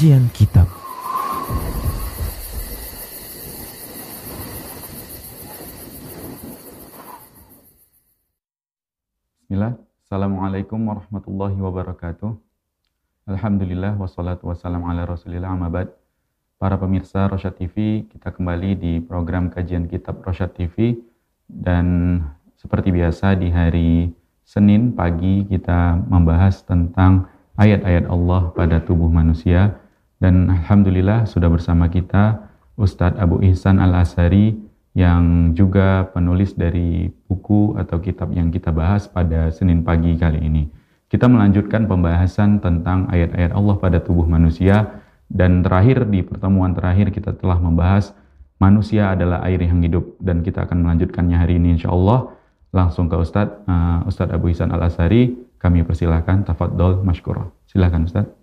Kajian Kitab Bismillah. Assalamualaikum warahmatullahi wabarakatuh. Alhamdulillah wassalatu wassalamu ala rasulillah amabad. Para pemirsa Rosyad TV, kita kembali di program kajian kitab Rosyad TV. Dan seperti biasa di hari Senin pagi kita membahas tentang ayat-ayat Allah pada tubuh manusia. Dan Alhamdulillah sudah bersama kita Ustadz Abu Ihsan Al-Asari yang juga penulis dari buku atau kitab yang kita bahas pada Senin pagi kali ini. Kita melanjutkan pembahasan tentang ayat-ayat Allah pada tubuh manusia. Dan terakhir di pertemuan terakhir kita telah membahas manusia adalah air yang hidup. Dan kita akan melanjutkannya hari ini insya Allah langsung ke Ustadz uh, Ustadz Abu Hisan Al Asari kami persilahkan tafadol masykurah. Silakan Ustadz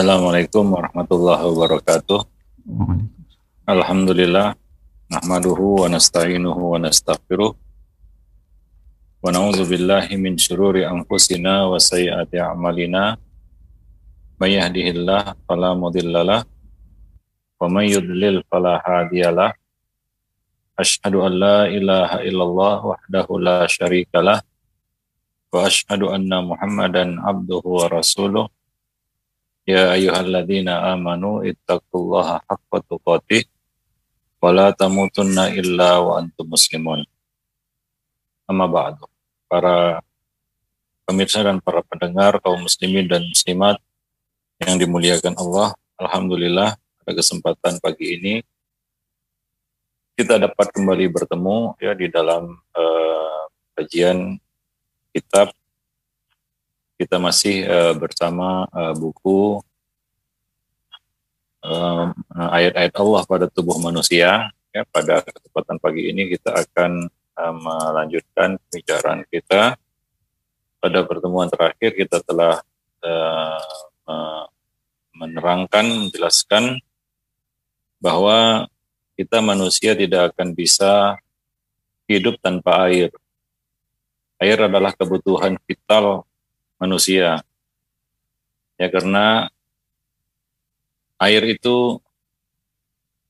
Assalamualaikum warahmatullahi wabarakatuh. Alhamdulillah nahmaduhu wa nasta'inuhu wa nastaghfiruh. Wa na'udzu billahi min syururi anfusina wa sayyiati a'malina. May yahdihillahu fala mudhillalah wa may yudlil fala hadiyalah Ashhadu an la ilaha illallah wahdahu la syarikalah wa ashhadu anna Muhammadan abduhu wa rasuluh Ya ayyuhalladzina amanu ittaqullaha haqqa tuqatih wa la tamutunna illa wa antum muslimun. Amma ba'du. Para pemirsa dan para pendengar kaum muslimin dan muslimat yang dimuliakan Allah, alhamdulillah pada kesempatan pagi ini kita dapat kembali bertemu ya di dalam uh, kajian kitab kita masih uh, bersama uh, buku ayat-ayat uh, Allah pada tubuh manusia. Ya, pada kesempatan pagi ini kita akan uh, melanjutkan pembicaraan kita. Pada pertemuan terakhir kita telah uh, menerangkan, menjelaskan bahwa kita manusia tidak akan bisa hidup tanpa air. Air adalah kebutuhan vital manusia. Ya karena air itu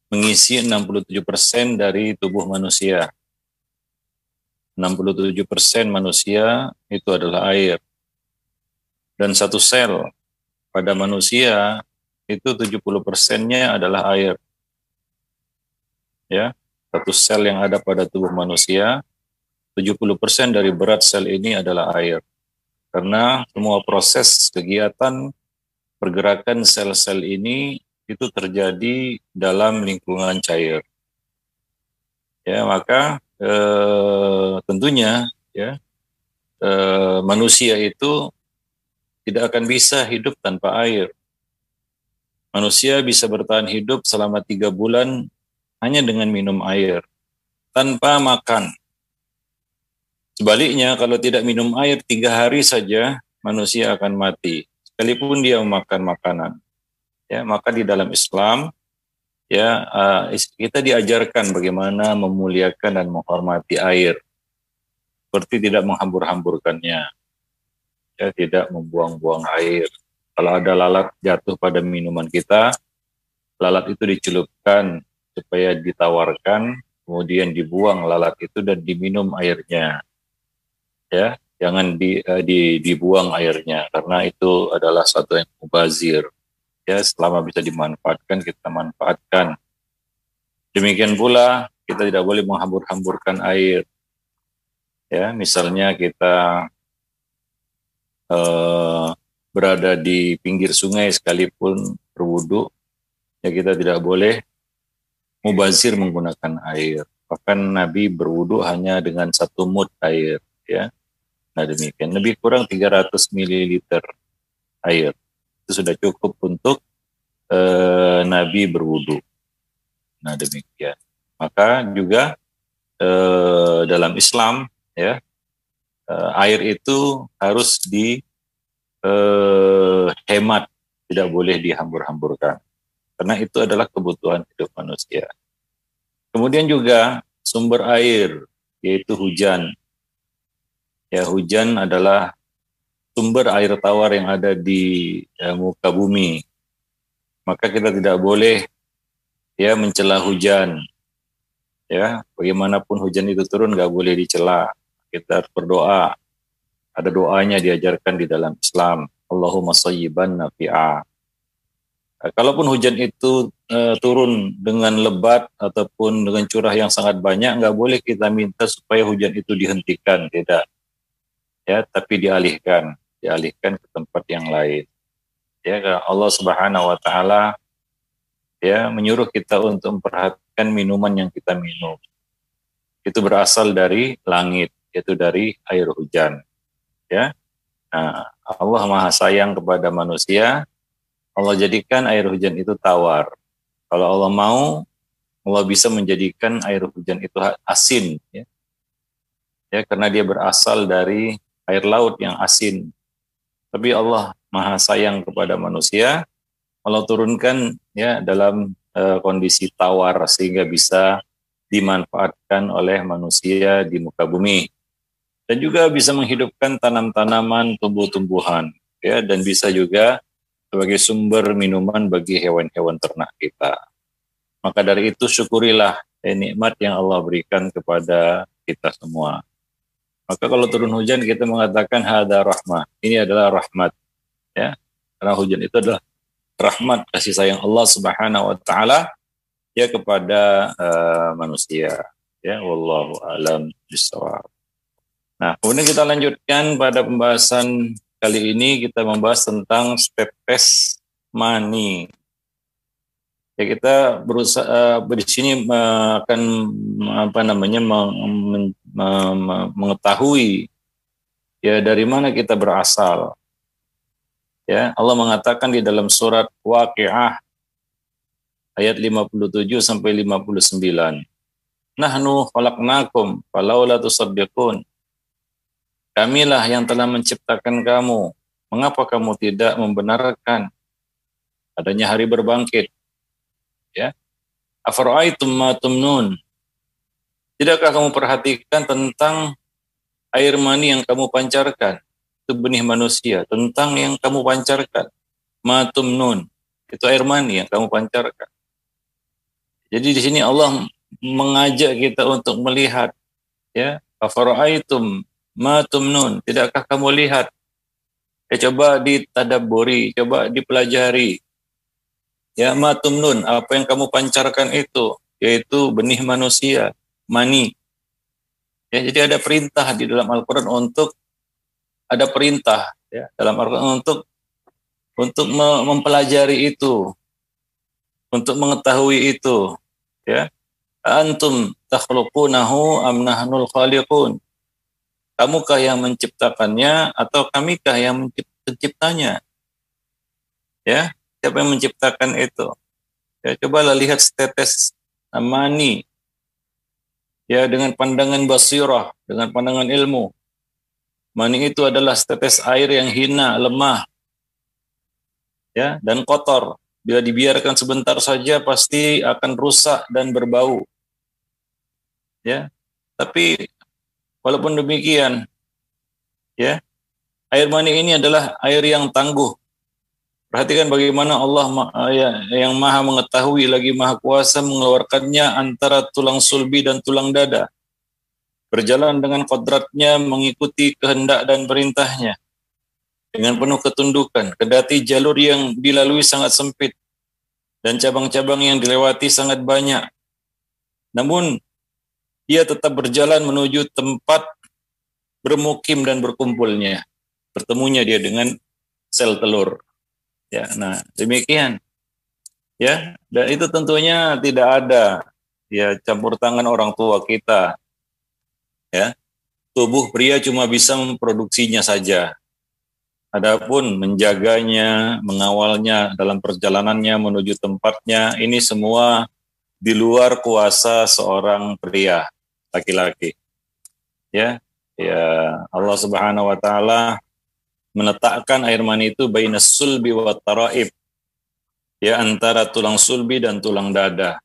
mengisi 67% dari tubuh manusia. 67% manusia itu adalah air. Dan satu sel pada manusia itu 70 persennya adalah air. Ya, satu sel yang ada pada tubuh manusia, 70 persen dari berat sel ini adalah air karena semua proses kegiatan pergerakan sel-sel ini itu terjadi dalam lingkungan cair. Ya, maka eh, tentunya ya eh, manusia itu tidak akan bisa hidup tanpa air. Manusia bisa bertahan hidup selama tiga bulan hanya dengan minum air, tanpa makan. Sebaliknya, kalau tidak minum air tiga hari saja, manusia akan mati, sekalipun dia memakan makanan. Ya, maka di dalam Islam, ya uh, kita diajarkan bagaimana memuliakan dan menghormati air, seperti tidak menghambur-hamburkannya, ya tidak membuang-buang air. Kalau ada lalat jatuh pada minuman kita, lalat itu dicelupkan supaya ditawarkan, kemudian dibuang lalat itu dan diminum airnya ya. Jangan di, uh, di dibuang airnya karena itu adalah satu yang mubazir. Ya selama bisa dimanfaatkan kita manfaatkan. Demikian pula kita tidak boleh menghambur-hamburkan air. Ya misalnya kita uh, berada di pinggir sungai sekalipun berwudu ya kita tidak boleh mubazir menggunakan air. Bahkan Nabi berwudu hanya dengan satu mut air ya Nah demikian, lebih kurang 300 ml air. Itu sudah cukup untuk eh, Nabi berwudu. Nah demikian. Maka juga eh, dalam Islam ya eh, air itu harus dihemat, tidak boleh dihambur-hamburkan. Karena itu adalah kebutuhan hidup manusia. Kemudian juga sumber air, yaitu hujan ya hujan adalah sumber air tawar yang ada di ya, muka bumi. Maka kita tidak boleh ya mencela hujan. Ya, bagaimanapun hujan itu turun nggak boleh dicela. Kita harus berdoa. Ada doanya diajarkan di dalam Islam. Allahumma sayyiban nafi'a. Kalaupun hujan itu uh, turun dengan lebat ataupun dengan curah yang sangat banyak, nggak boleh kita minta supaya hujan itu dihentikan, tidak. Ya, tapi dialihkan, dialihkan ke tempat yang lain. Ya, Allah Subhanahu wa taala ya menyuruh kita untuk memperhatikan minuman yang kita minum. Itu berasal dari langit, yaitu dari air hujan. Ya. Nah, Allah Maha sayang kepada manusia. Allah jadikan air hujan itu tawar. Kalau Allah mau, Allah bisa menjadikan air hujan itu asin, ya. Ya, karena dia berasal dari air laut yang asin. Tapi Allah Maha sayang kepada manusia, Allah turunkan ya dalam uh, kondisi tawar sehingga bisa dimanfaatkan oleh manusia di muka bumi dan juga bisa menghidupkan tanam-tanaman tumbuh-tumbuhan ya dan bisa juga sebagai sumber minuman bagi hewan-hewan ternak kita. Maka dari itu syukurilah eh, nikmat yang Allah berikan kepada kita semua. Maka kalau turun hujan kita mengatakan hada rahmah. Ini adalah rahmat. Ya. Karena hujan itu adalah rahmat kasih sayang Allah Subhanahu wa taala ya kepada uh, manusia ya wallahu alam bisawab. Nah, kemudian kita lanjutkan pada pembahasan kali ini kita membahas tentang tetes mani. Ya kita berusaha uh, di sini akan apa namanya meng, men, mengetahui ya dari mana kita berasal Ya, Allah mengatakan di dalam surat Waqiah ayat 57 sampai 59. Nahnu khalaqnakum falaula tusaddiqun. Kamilah yang telah menciptakan kamu. Mengapa kamu tidak membenarkan adanya hari berbangkit? Ya. Afara'aitum ma tumnun. Tidakkah kamu perhatikan tentang air mani yang kamu pancarkan? itu benih manusia tentang yang kamu pancarkan. Matum nun itu air mani yang kamu pancarkan. Jadi di sini Allah mengajak kita untuk melihat ya afara'aitum matum nun tidakkah kamu lihat ya coba ditadaburi coba dipelajari ya matum nun apa yang kamu pancarkan itu yaitu benih manusia mani ya jadi ada perintah di dalam Al-Qur'an untuk ada perintah ya dalam Al-Qur'an untuk untuk mempelajari itu, untuk mengetahui itu, ya. Antum takhluqunahu am nahnul khaliqun? Kamukah yang menciptakannya atau kamikah yang menciptanya? Ya, siapa yang menciptakan itu? Ya, cobalah lihat setetes mani ya dengan pandangan basirah, dengan pandangan ilmu. Mani itu adalah setetes air yang hina, lemah, ya dan kotor. Bila dibiarkan sebentar saja pasti akan rusak dan berbau. Ya, tapi walaupun demikian, ya air mani ini adalah air yang tangguh. Perhatikan bagaimana Allah ya, yang maha mengetahui lagi maha kuasa mengeluarkannya antara tulang sulbi dan tulang dada berjalan dengan kodratnya mengikuti kehendak dan perintahnya dengan penuh ketundukan, kedati jalur yang dilalui sangat sempit dan cabang-cabang yang dilewati sangat banyak. Namun ia tetap berjalan menuju tempat bermukim dan berkumpulnya, bertemunya dia dengan sel telur. Ya, nah demikian. Ya, dan itu tentunya tidak ada ya campur tangan orang tua kita ya tubuh pria cuma bisa memproduksinya saja. Adapun menjaganya, mengawalnya dalam perjalanannya menuju tempatnya, ini semua di luar kuasa seorang pria laki-laki. Ya, ya Allah Subhanahu wa taala menetapkan air mani itu bainas sulbi wa taraib. Ya antara tulang sulbi dan tulang dada.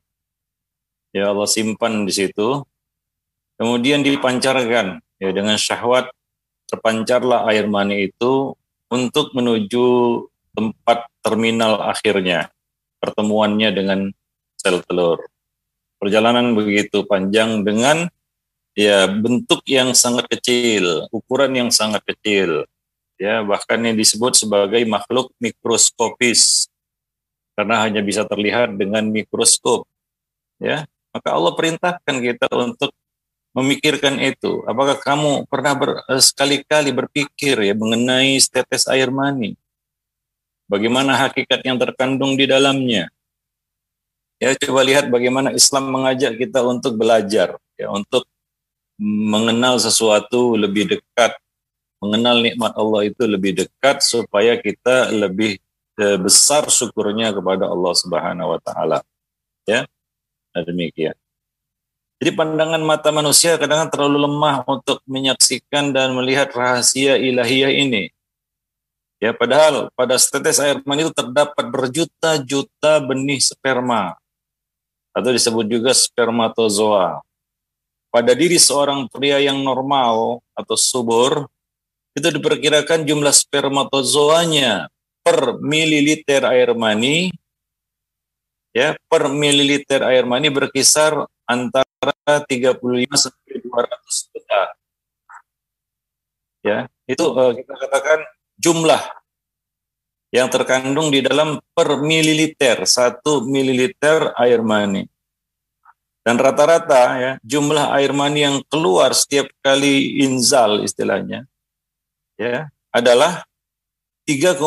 Ya Allah simpan di situ kemudian dipancarkan ya dengan syahwat terpancarlah air mani itu untuk menuju tempat terminal akhirnya, pertemuannya dengan sel telur. Perjalanan begitu panjang dengan ya bentuk yang sangat kecil, ukuran yang sangat kecil. Ya, bahkan yang disebut sebagai makhluk mikroskopis karena hanya bisa terlihat dengan mikroskop. Ya, maka Allah perintahkan kita untuk memikirkan itu. Apakah kamu pernah ber, eh, sekali-kali berpikir ya mengenai setetes air mani? Bagaimana hakikat yang terkandung di dalamnya? Ya, coba lihat bagaimana Islam mengajak kita untuk belajar, ya, untuk mengenal sesuatu lebih dekat, mengenal nikmat Allah itu lebih dekat supaya kita lebih eh, besar syukurnya kepada Allah Subhanahu wa taala. Ya. Nah, demikian. Jadi pandangan mata manusia kadang-kadang terlalu lemah untuk menyaksikan dan melihat rahasia ilahiyah ini. Ya, padahal pada setetes air mani itu terdapat berjuta-juta benih sperma atau disebut juga spermatozoa pada diri seorang pria yang normal atau subur, itu diperkirakan jumlah spermatozoanya per mililiter air mani ya per mililiter air mani berkisar antara 35 sampai 200 juta. Ya, itu uh, kita katakan jumlah yang terkandung di dalam per mililiter, satu mililiter air mani. Dan rata-rata ya jumlah air mani yang keluar setiap kali inzal istilahnya ya adalah 3,5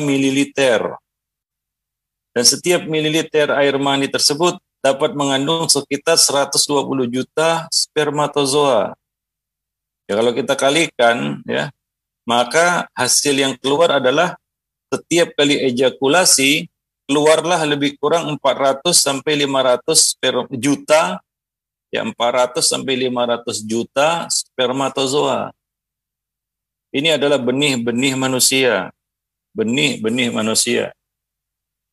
mililiter. Dan setiap mililiter air mani tersebut dapat mengandung sekitar 120 juta spermatozoa. Ya kalau kita kalikan ya, maka hasil yang keluar adalah setiap kali ejakulasi keluarlah lebih kurang 400 sampai 500 per juta ya 400 sampai 500 juta spermatozoa. Ini adalah benih-benih manusia. Benih-benih manusia.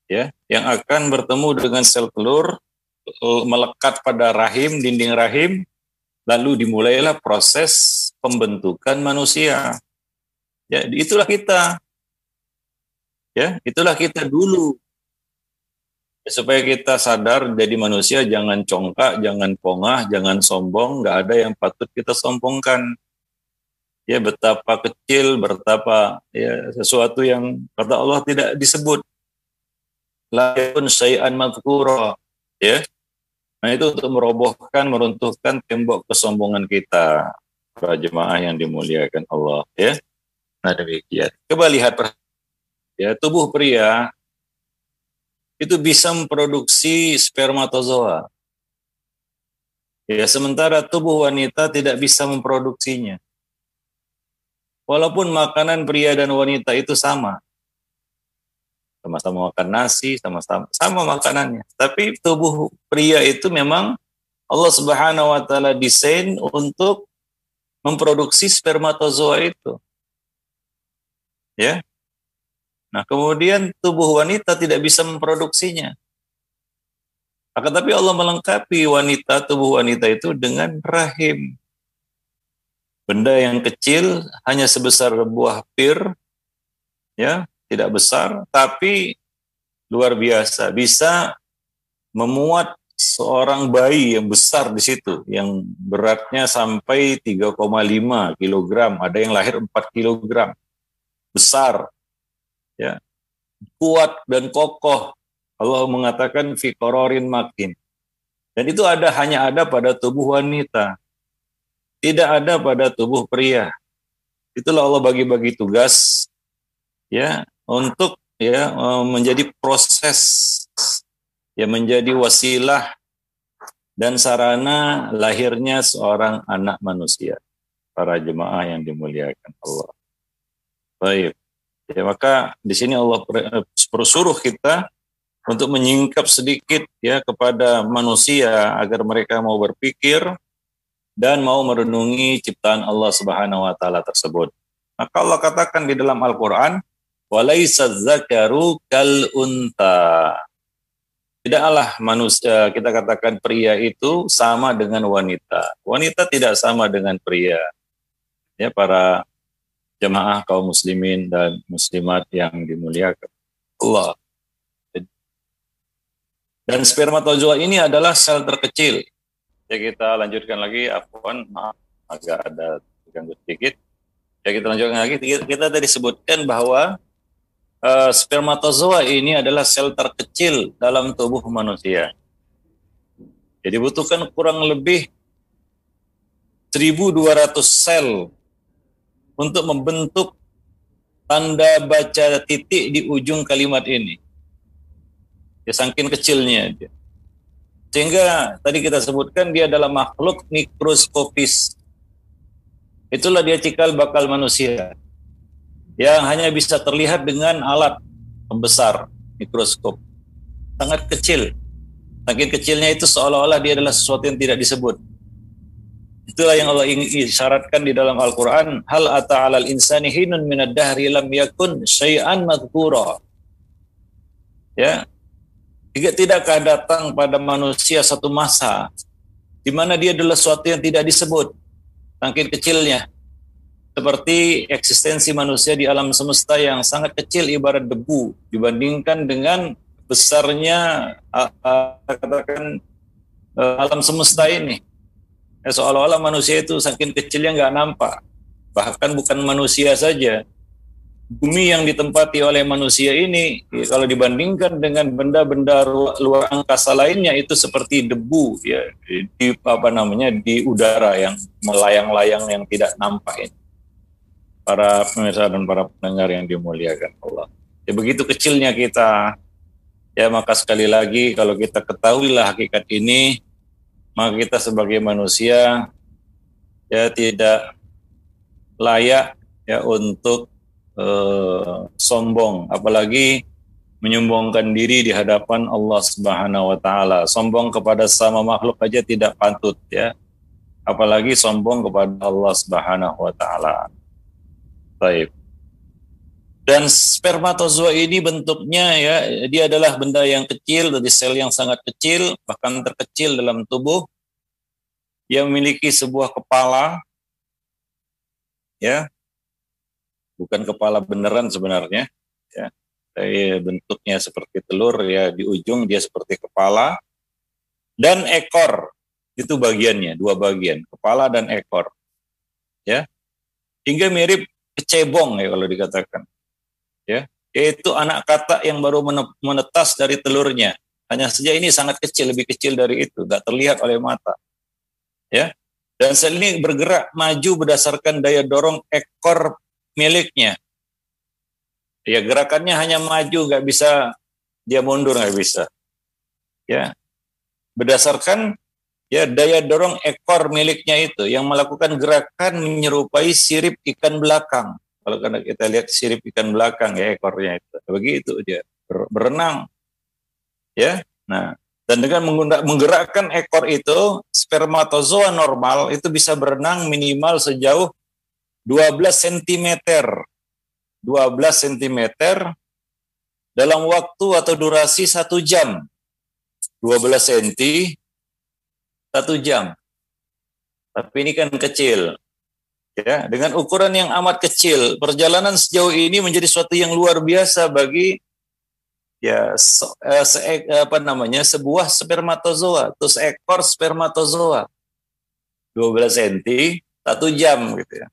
Ya, yang akan bertemu dengan sel telur melekat pada rahim, dinding rahim, lalu dimulailah proses pembentukan manusia. Ya, itulah kita. Ya, itulah kita dulu supaya kita sadar jadi manusia jangan congkak, jangan pongah, jangan sombong, nggak ada yang patut kita sombongkan. Ya betapa kecil, betapa ya sesuatu yang kata Allah tidak disebut. Lain syai'an madhkura. Ya. Nah itu untuk merobohkan, meruntuhkan tembok kesombongan kita. Para jemaah yang dimuliakan Allah. Ya. Nah demikian. Coba lihat ya tubuh pria itu bisa memproduksi spermatozoa. Ya, sementara tubuh wanita tidak bisa memproduksinya. Walaupun makanan pria dan wanita itu sama. Sama-sama makan nasi, sama-sama sama makanannya. Tapi tubuh pria itu memang Allah Subhanahu wa taala desain untuk memproduksi spermatozoa itu. Ya, Nah, kemudian tubuh wanita tidak bisa memproduksinya. Akan tapi Allah melengkapi wanita, tubuh wanita itu dengan rahim. Benda yang kecil hanya sebesar buah pir, ya, tidak besar, tapi luar biasa, bisa memuat seorang bayi yang besar di situ, yang beratnya sampai 3,5 kg, ada yang lahir 4 kg. Besar, ya kuat dan kokoh. Allah mengatakan fikororin makin. Dan itu ada hanya ada pada tubuh wanita. Tidak ada pada tubuh pria. Itulah Allah bagi-bagi tugas ya untuk ya e, menjadi proses ya menjadi wasilah dan sarana lahirnya seorang anak manusia. Para jemaah yang dimuliakan Allah. Baik. Ya, maka di sini Allah suruh kita untuk menyingkap sedikit ya kepada manusia agar mereka mau berpikir dan mau merenungi ciptaan Allah Subhanahu wa taala tersebut. Maka Allah katakan di dalam Al-Qur'an, "Walaisa dzakaru kal unta." Tidaklah manusia kita katakan pria itu sama dengan wanita. Wanita tidak sama dengan pria. Ya para jemaah kaum muslimin dan muslimat yang dimuliakan Allah. Dan spermatozoa ini adalah sel terkecil. Ya kita lanjutkan lagi, afwan, maaf agak ada ganggu sedikit. Ya kita lanjutkan lagi. Kita tadi sebutkan bahwa uh, spermatozoa ini adalah sel terkecil dalam tubuh manusia. Jadi butuhkan kurang lebih 1200 sel untuk membentuk tanda baca titik di ujung kalimat ini. Ya saking kecilnya dia. Sehingga tadi kita sebutkan dia adalah makhluk mikroskopis. Itulah dia cikal bakal manusia yang hanya bisa terlihat dengan alat pembesar mikroskop. Sangat kecil. Saking kecilnya itu seolah-olah dia adalah sesuatu yang tidak disebut. Itulah yang Allah ingin isyaratkan di dalam Al-Quran. Hal ata alal insani hinun minad dahri lam yakun syai'an madhkura. Ya. Jika tidakkah datang pada manusia satu masa di mana dia adalah sesuatu yang tidak disebut. Saking kecilnya. Seperti eksistensi manusia di alam semesta yang sangat kecil ibarat debu dibandingkan dengan besarnya katakan uh, alam semesta ini Ya, seolah-olah manusia itu saking kecilnya nggak nampak. Bahkan bukan manusia saja. Bumi yang ditempati oleh manusia ini, kalau dibandingkan dengan benda-benda luar angkasa lainnya itu seperti debu ya di apa namanya di udara yang melayang-layang yang tidak nampak ini. Para pemirsa dan para pendengar yang dimuliakan Allah. Ya begitu kecilnya kita, ya maka sekali lagi kalau kita ketahuilah hakikat ini, maka kita sebagai manusia ya tidak layak ya untuk uh, sombong apalagi menyombongkan diri di hadapan Allah Subhanahu wa taala. Sombong kepada sama makhluk aja tidak pantut ya. Apalagi sombong kepada Allah Subhanahu wa taala. Baik. Dan spermatozoa ini bentuknya ya dia adalah benda yang kecil dari sel yang sangat kecil bahkan terkecil dalam tubuh yang memiliki sebuah kepala ya bukan kepala beneran sebenarnya ya. Tapi bentuknya seperti telur ya di ujung dia seperti kepala dan ekor. Itu bagiannya dua bagian kepala dan ekor ya. Hingga mirip kecebong ya kalau dikatakan ya. Yaitu anak kata yang baru menetas dari telurnya. Hanya saja ini sangat kecil lebih kecil dari itu nggak terlihat oleh mata ya. Dan sel ini bergerak maju berdasarkan daya dorong ekor miliknya. Ya gerakannya hanya maju nggak bisa dia mundur nggak bisa. Ya. Berdasarkan ya daya dorong ekor miliknya itu yang melakukan gerakan menyerupai sirip ikan belakang. Kalau kita lihat sirip ikan belakang ya ekornya itu. Begitu dia berenang. Ya nah dan dengan menggerakkan ekor itu, spermatozoa normal itu bisa berenang minimal sejauh 12 cm. 12 cm dalam waktu atau durasi satu jam. 12 cm, satu jam. Tapi ini kan kecil. Ya, dengan ukuran yang amat kecil, perjalanan sejauh ini menjadi suatu yang luar biasa bagi ya se, eh, se, apa namanya sebuah spermatozoa atau seekor spermatozoa 12 cm satu jam gitu ya.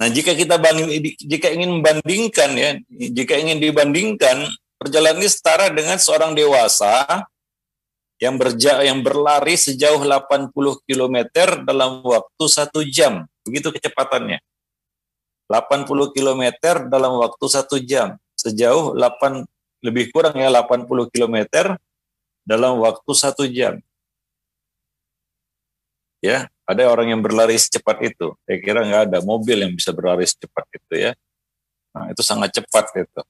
Nah jika kita banding, jika ingin membandingkan ya jika ingin dibandingkan perjalanan ini setara dengan seorang dewasa yang berja yang berlari sejauh 80 km dalam waktu satu jam. Begitu kecepatannya. 80 km dalam waktu satu jam. Sejauh 8 lebih kurang ya 80 km dalam waktu satu jam. Ya, ada orang yang berlari secepat itu. Saya kira nggak ada mobil yang bisa berlari secepat itu ya. Nah, itu sangat cepat itu.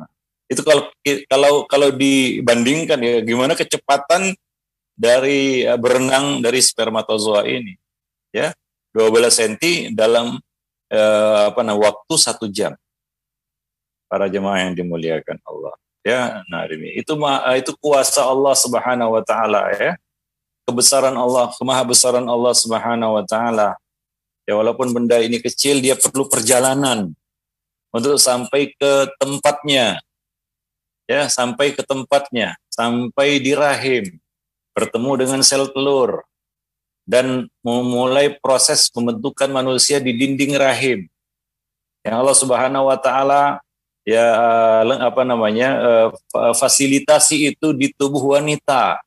Nah, itu kalau kalau kalau dibandingkan ya gimana kecepatan dari uh, berenang dari spermatozoa ini ya 12 cm dalam uh, apa namanya waktu satu jam para jemaah yang dimuliakan Allah. Ya, nah ini itu itu kuasa Allah Subhanahu wa taala ya. Kebesaran Allah, kemahabesaran Allah Subhanahu wa taala. Ya walaupun benda ini kecil, dia perlu perjalanan untuk sampai ke tempatnya. Ya, sampai ke tempatnya, sampai di rahim, bertemu dengan sel telur dan memulai proses pembentukan manusia di dinding rahim. Yang Allah Subhanahu wa taala ya apa namanya eh, fasilitasi itu di tubuh wanita.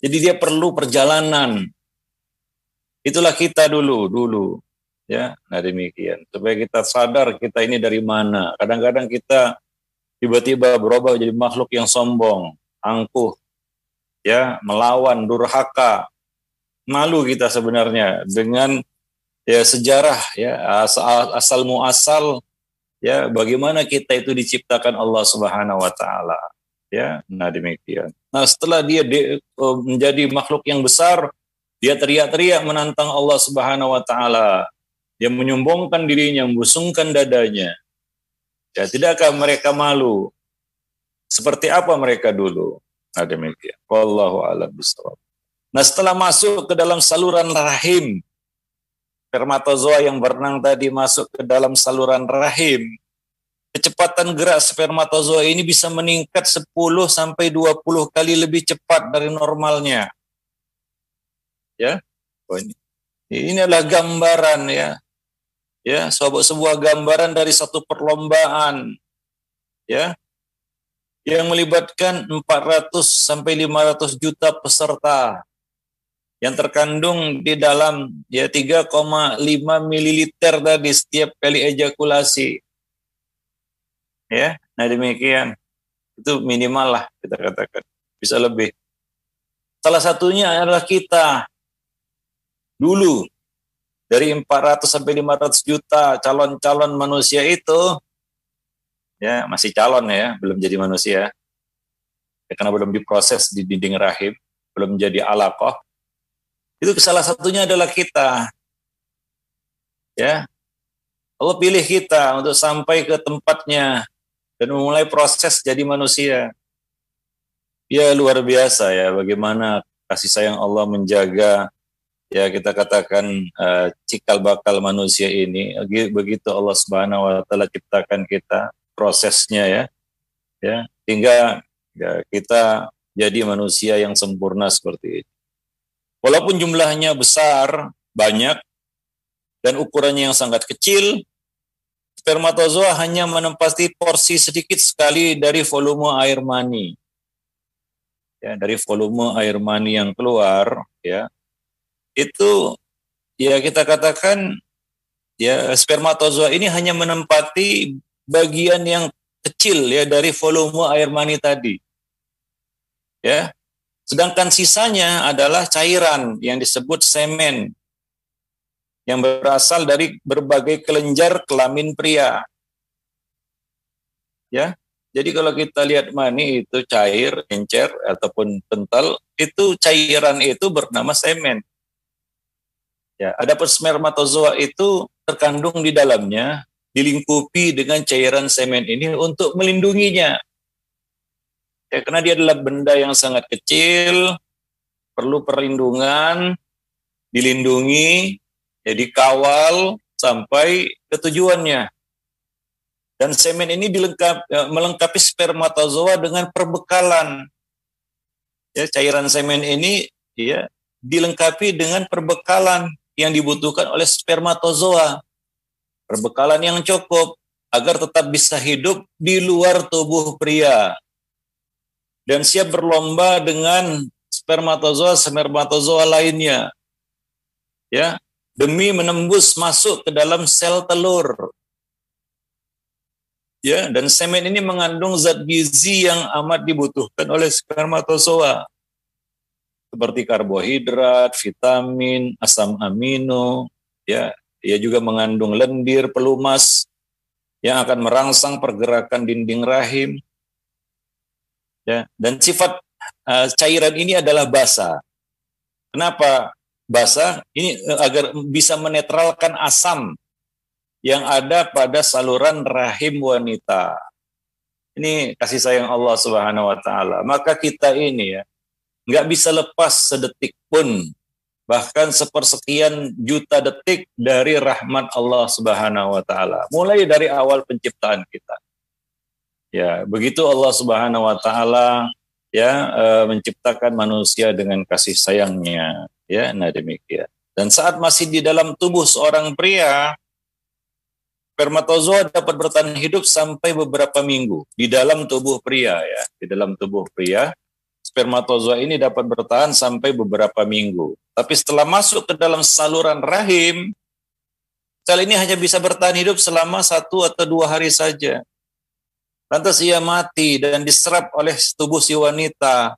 Jadi dia perlu perjalanan. Itulah kita dulu, dulu. Ya, nah demikian. Supaya kita sadar kita ini dari mana. Kadang-kadang kita tiba-tiba berubah jadi makhluk yang sombong, angkuh, ya, melawan, durhaka. Malu kita sebenarnya dengan ya sejarah ya asal, asal muasal ya bagaimana kita itu diciptakan Allah Subhanahu wa taala ya nah demikian nah setelah dia de, menjadi makhluk yang besar dia teriak-teriak menantang Allah Subhanahu wa taala. Dia menyombongkan dirinya membusungkan dadanya. Ya tidakkah mereka malu? Seperti apa mereka dulu? Nah demikian. Wallahu a'lam nah setelah masuk ke dalam saluran rahim spermatozoa yang berenang tadi masuk ke dalam saluran rahim, kecepatan gerak spermatozoa ini bisa meningkat 10 sampai 20 kali lebih cepat dari normalnya. Ya. Oh ini. Ini adalah gambaran ya. Ya, sebuah, sebuah gambaran dari satu perlombaan ya yang melibatkan 400 sampai 500 juta peserta yang terkandung di dalam ya 3,5 mililiter tadi setiap kali ejakulasi. Ya, nah demikian. Itu minimal lah kita katakan. Bisa lebih. Salah satunya adalah kita dulu dari 400 sampai 500 juta calon-calon manusia itu ya masih calon ya, belum jadi manusia. Ya, karena belum diproses di dinding rahim, belum jadi alaqah itu salah satunya adalah kita. Ya. Allah pilih kita untuk sampai ke tempatnya dan memulai proses jadi manusia. Ya luar biasa ya bagaimana kasih sayang Allah menjaga ya kita katakan uh, cikal bakal manusia ini begitu Allah Subhanahu wa taala ciptakan kita prosesnya ya ya hingga ya, kita jadi manusia yang sempurna seperti itu. Walaupun jumlahnya besar, banyak, dan ukurannya yang sangat kecil, spermatozoa hanya menempati porsi sedikit sekali dari volume air mani. Ya, dari volume air mani yang keluar, ya, itu ya kita katakan ya spermatozoa ini hanya menempati bagian yang kecil ya dari volume air mani tadi. Ya, Sedangkan sisanya adalah cairan yang disebut semen yang berasal dari berbagai kelenjar kelamin pria. Ya. Jadi kalau kita lihat mani itu cair, encer ataupun kental, itu cairan itu bernama semen. Ya, ada spermatozoa itu terkandung di dalamnya, dilingkupi dengan cairan semen ini untuk melindunginya Ya, karena dia adalah benda yang sangat kecil, perlu perlindungan, dilindungi, ya dikawal sampai ke tujuannya. Dan semen ini dilengkap, ya, melengkapi spermatozoa dengan perbekalan. Ya, cairan semen ini ya dilengkapi dengan perbekalan yang dibutuhkan oleh spermatozoa. Perbekalan yang cukup agar tetap bisa hidup di luar tubuh pria dan siap berlomba dengan spermatozoa spermatozoa lainnya ya demi menembus masuk ke dalam sel telur. Ya dan semen ini mengandung zat gizi yang amat dibutuhkan oleh spermatozoa. Seperti karbohidrat, vitamin, asam amino, ya, ia juga mengandung lendir, pelumas yang akan merangsang pergerakan dinding rahim, ya dan sifat uh, cairan ini adalah basa. Kenapa basa? Ini uh, agar bisa menetralkan asam yang ada pada saluran rahim wanita. Ini kasih sayang Allah Subhanahu wa taala. Maka kita ini ya nggak bisa lepas sedetik pun bahkan sepersekian juta detik dari rahmat Allah Subhanahu wa taala. Mulai dari awal penciptaan kita. Ya, begitu Allah Subhanahu wa taala ya e, menciptakan manusia dengan kasih sayangnya, ya. Nah, demikian. Dan saat masih di dalam tubuh seorang pria, spermatozoa dapat bertahan hidup sampai beberapa minggu di dalam tubuh pria ya, di dalam tubuh pria spermatozoa ini dapat bertahan sampai beberapa minggu. Tapi setelah masuk ke dalam saluran rahim, sel ini hanya bisa bertahan hidup selama satu atau dua hari saja. Lantas ia mati dan diserap oleh tubuh si wanita.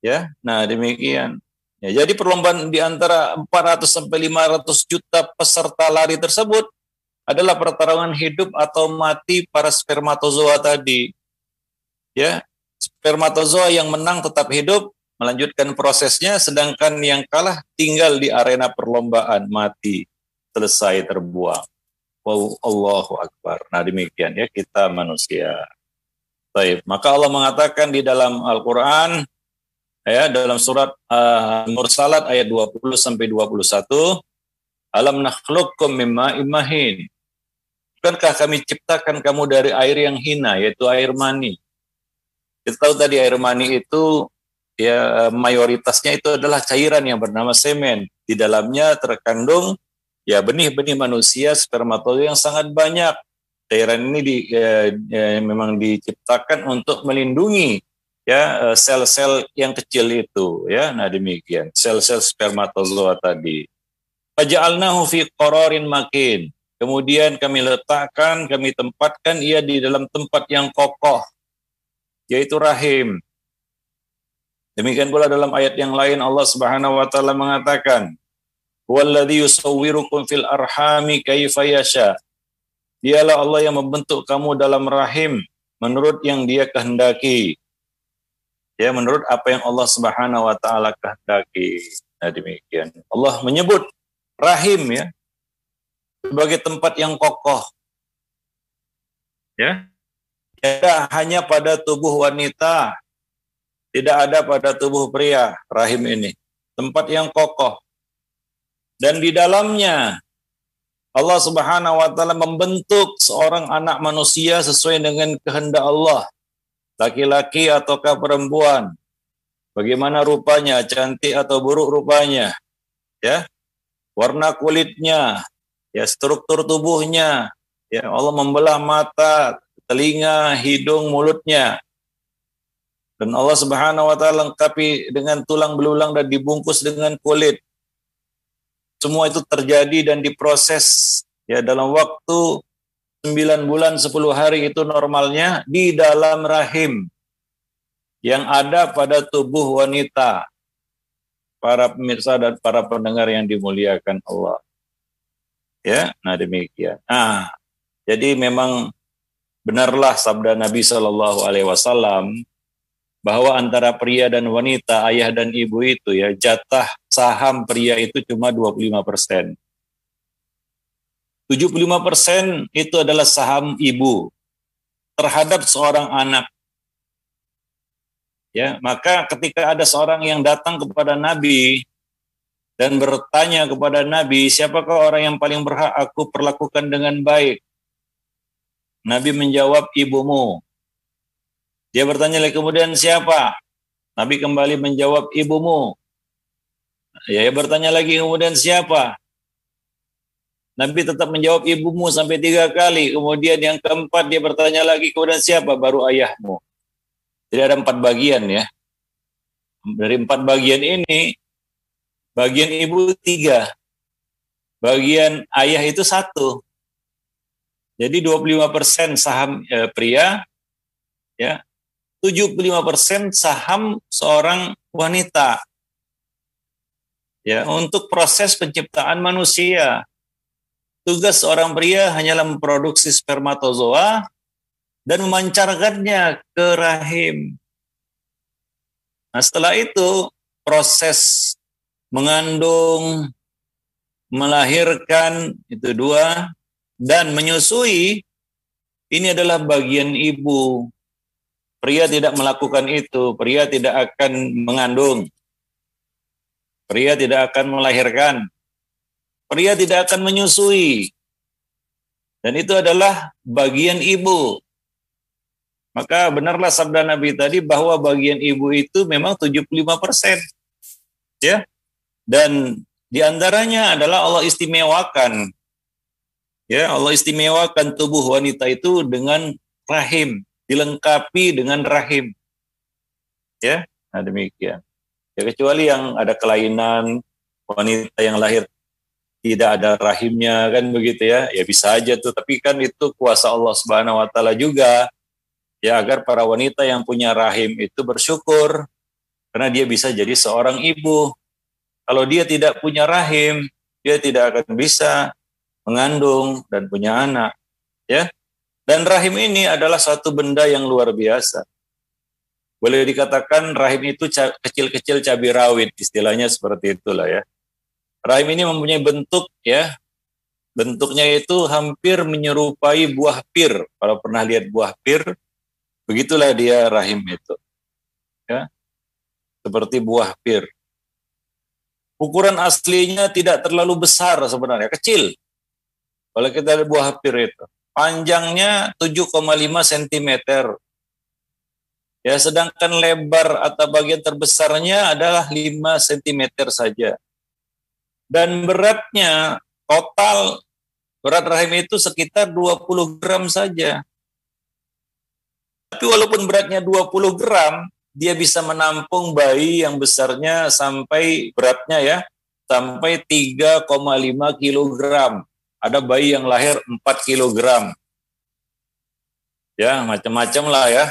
Ya, nah demikian. Ya, jadi perlombaan di antara 400 sampai 500 juta peserta lari tersebut adalah pertarungan hidup atau mati para spermatozoa tadi. Ya, spermatozoa yang menang tetap hidup, melanjutkan prosesnya, sedangkan yang kalah tinggal di arena perlombaan, mati, selesai terbuang. Wow, Allahu Akbar. Nah demikian ya kita manusia. Baik, maka Allah mengatakan di dalam Al-Quran, ya dalam surat uh, Mursalat ayat 20 sampai 21, Alam nakhluqkum mimma imahin. Bukankah kami ciptakan kamu dari air yang hina, yaitu air mani. Kita tahu tadi air mani itu ya mayoritasnya itu adalah cairan yang bernama semen. Di dalamnya terkandung ya benih-benih manusia spermatozoa yang sangat banyak. Cairan ini di, ya, ya, memang diciptakan untuk melindungi ya sel-sel yang kecil itu ya. Nah demikian sel-sel spermatozoa tadi. Faja'alnahu fi qararin makin. Kemudian kami letakkan, kami tempatkan ia di dalam tempat yang kokoh yaitu rahim. Demikian pula dalam ayat yang lain Allah Subhanahu wa taala mengatakan, "Walladzi yusawwirukum fil arhami kaifa yasha." Dialah Allah yang membentuk kamu dalam rahim menurut yang Dia kehendaki. Ya, menurut apa yang Allah Subhanahu wa taala kehendaki. Nah, demikian. Allah menyebut rahim ya sebagai tempat yang kokoh. Ya, tidak hanya pada tubuh wanita, tidak ada pada tubuh pria rahim ini. Tempat yang kokoh. Dan di dalamnya Allah Subhanahu wa taala membentuk seorang anak manusia sesuai dengan kehendak Allah. Laki-laki ataukah perempuan. Bagaimana rupanya, cantik atau buruk rupanya. Ya. Warna kulitnya, ya struktur tubuhnya, ya Allah membelah mata, telinga, hidung, mulutnya. Dan Allah Subhanahu wa taala lengkapi dengan tulang belulang dan dibungkus dengan kulit. Semua itu terjadi dan diproses ya dalam waktu 9 bulan 10 hari itu normalnya di dalam rahim yang ada pada tubuh wanita. Para pemirsa dan para pendengar yang dimuliakan Allah. Ya, nah demikian. Nah, jadi memang benarlah sabda Nabi Shallallahu Alaihi Wasallam bahwa antara pria dan wanita, ayah dan ibu itu ya jatah saham pria itu cuma 25 persen. 75 persen itu adalah saham ibu terhadap seorang anak. Ya, maka ketika ada seorang yang datang kepada Nabi dan bertanya kepada Nabi, siapakah orang yang paling berhak aku perlakukan dengan baik? Nabi menjawab ibumu. Dia bertanya lagi kemudian siapa? Nabi kembali menjawab ibumu. Ya, bertanya lagi kemudian siapa? Nabi tetap menjawab ibumu sampai tiga kali. Kemudian yang keempat dia bertanya lagi kemudian siapa? Baru ayahmu. Jadi ada empat bagian ya. Dari empat bagian ini, bagian ibu tiga. Bagian ayah itu satu. Jadi 25% saham e, pria, ya, 75% saham seorang wanita. Ya, untuk proses penciptaan manusia. Tugas seorang pria hanyalah memproduksi spermatozoa dan memancarkannya ke rahim. Nah, setelah itu proses mengandung, melahirkan itu dua, dan menyusui ini adalah bagian ibu. Pria tidak melakukan itu, pria tidak akan mengandung. Pria tidak akan melahirkan. Pria tidak akan menyusui. Dan itu adalah bagian ibu. Maka benarlah sabda Nabi tadi bahwa bagian ibu itu memang 75 persen. Ya. Dan di antaranya adalah Allah istimewakan. Ya, Allah istimewakan tubuh wanita itu dengan rahim, dilengkapi dengan rahim. Ya, nah demikian. Ya kecuali yang ada kelainan wanita yang lahir tidak ada rahimnya kan begitu ya? Ya bisa aja tuh tapi kan itu kuasa Allah Subhanahu wa taala juga ya agar para wanita yang punya rahim itu bersyukur karena dia bisa jadi seorang ibu. Kalau dia tidak punya rahim dia tidak akan bisa mengandung dan punya anak ya? Dan rahim ini adalah satu benda yang luar biasa. Boleh dikatakan rahim itu kecil-kecil cabai rawit istilahnya seperti itulah ya Rahim ini mempunyai bentuk ya, bentuknya itu hampir menyerupai buah pir. Kalau pernah lihat buah pir, begitulah dia rahim itu. Ya. Seperti buah pir. Ukuran aslinya tidak terlalu besar sebenarnya, kecil. Kalau kita lihat buah pir itu, panjangnya 7,5 cm. Ya, sedangkan lebar atau bagian terbesarnya adalah 5 cm saja dan beratnya total berat rahim itu sekitar 20 gram saja. Tapi walaupun beratnya 20 gram, dia bisa menampung bayi yang besarnya sampai beratnya ya, sampai 3,5 kilogram. Ada bayi yang lahir 4 kilogram. Ya, macam-macam lah ya.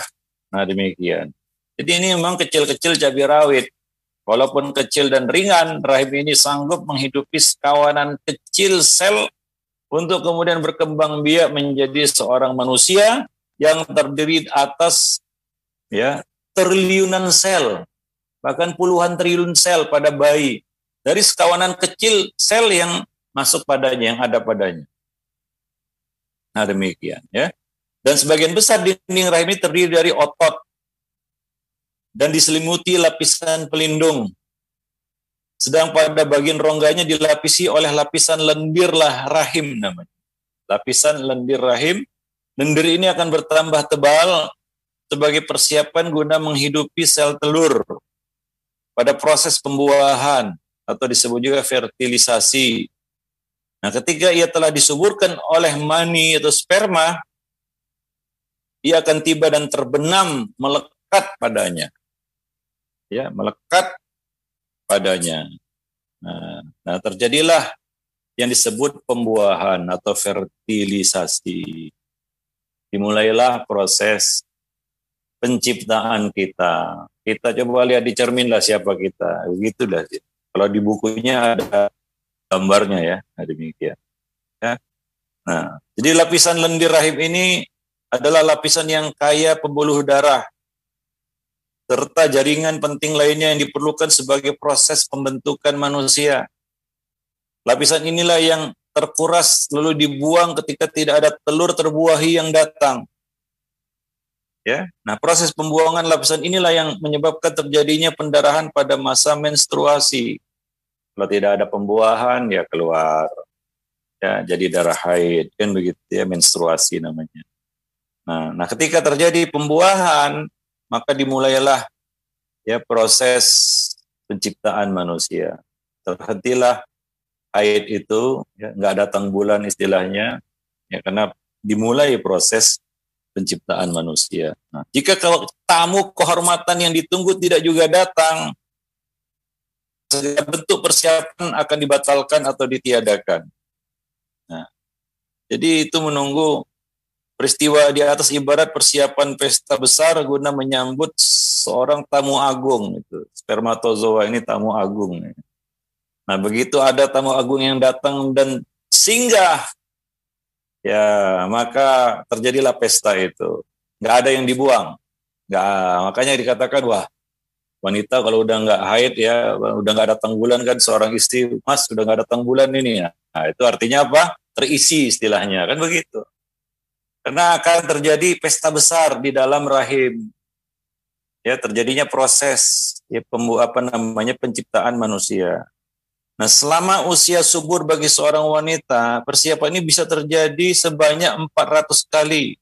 Nah, demikian. Jadi ini memang kecil-kecil cabai rawit. Walaupun kecil dan ringan, rahim ini sanggup menghidupi sekawanan kecil sel untuk kemudian berkembang biak menjadi seorang manusia yang terdiri atas ya triliunan sel, bahkan puluhan triliun sel pada bayi dari sekawanan kecil sel yang masuk padanya, yang ada padanya. Nah demikian ya. Dan sebagian besar dinding rahim ini terdiri dari otot, dan diselimuti lapisan pelindung. Sedang pada bagian rongganya dilapisi oleh lapisan lendir lah rahim namanya. Lapisan lendir rahim. Lendir ini akan bertambah tebal sebagai persiapan guna menghidupi sel telur pada proses pembuahan atau disebut juga fertilisasi. Nah, ketika ia telah disuburkan oleh mani atau sperma, ia akan tiba dan terbenam melekat padanya ya melekat padanya. Nah, nah terjadilah yang disebut pembuahan atau fertilisasi. Dimulailah proses penciptaan kita. Kita coba lihat di cermin lah siapa kita. Begitu dah. Kalau di bukunya ada gambarnya ya, nah, demikian. Ya. Nah, jadi lapisan lendir rahim ini adalah lapisan yang kaya pembuluh darah serta jaringan penting lainnya yang diperlukan sebagai proses pembentukan manusia. Lapisan inilah yang terkuras lalu dibuang ketika tidak ada telur terbuahi yang datang. Ya. Nah, proses pembuangan lapisan inilah yang menyebabkan terjadinya pendarahan pada masa menstruasi. Kalau tidak ada pembuahan ya keluar. Ya, jadi darah haid kan begitu ya menstruasi namanya. Nah, nah ketika terjadi pembuahan maka dimulailah ya proses penciptaan manusia. Terhentilah haid itu, ya, nggak datang bulan istilahnya, ya karena dimulai proses penciptaan manusia. Nah, jika kalau tamu kehormatan yang ditunggu tidak juga datang, bentuk persiapan akan dibatalkan atau ditiadakan. Nah, jadi itu menunggu Peristiwa di atas ibarat persiapan pesta besar guna menyambut seorang tamu agung itu. Spermatozoa ini tamu agung. Nah, begitu ada tamu agung yang datang dan singgah ya maka terjadilah pesta itu. Nggak ada yang dibuang. Nggak, makanya dikatakan wah wanita kalau udah nggak haid ya udah nggak datang bulan kan seorang istri mas udah nggak datang bulan ini ya nah itu artinya apa terisi istilahnya kan begitu karena akan terjadi pesta besar di dalam rahim. ya terjadinya proses ya pembu apa namanya penciptaan manusia. Nah, selama usia subur bagi seorang wanita, persiapan ini bisa terjadi sebanyak 400 kali.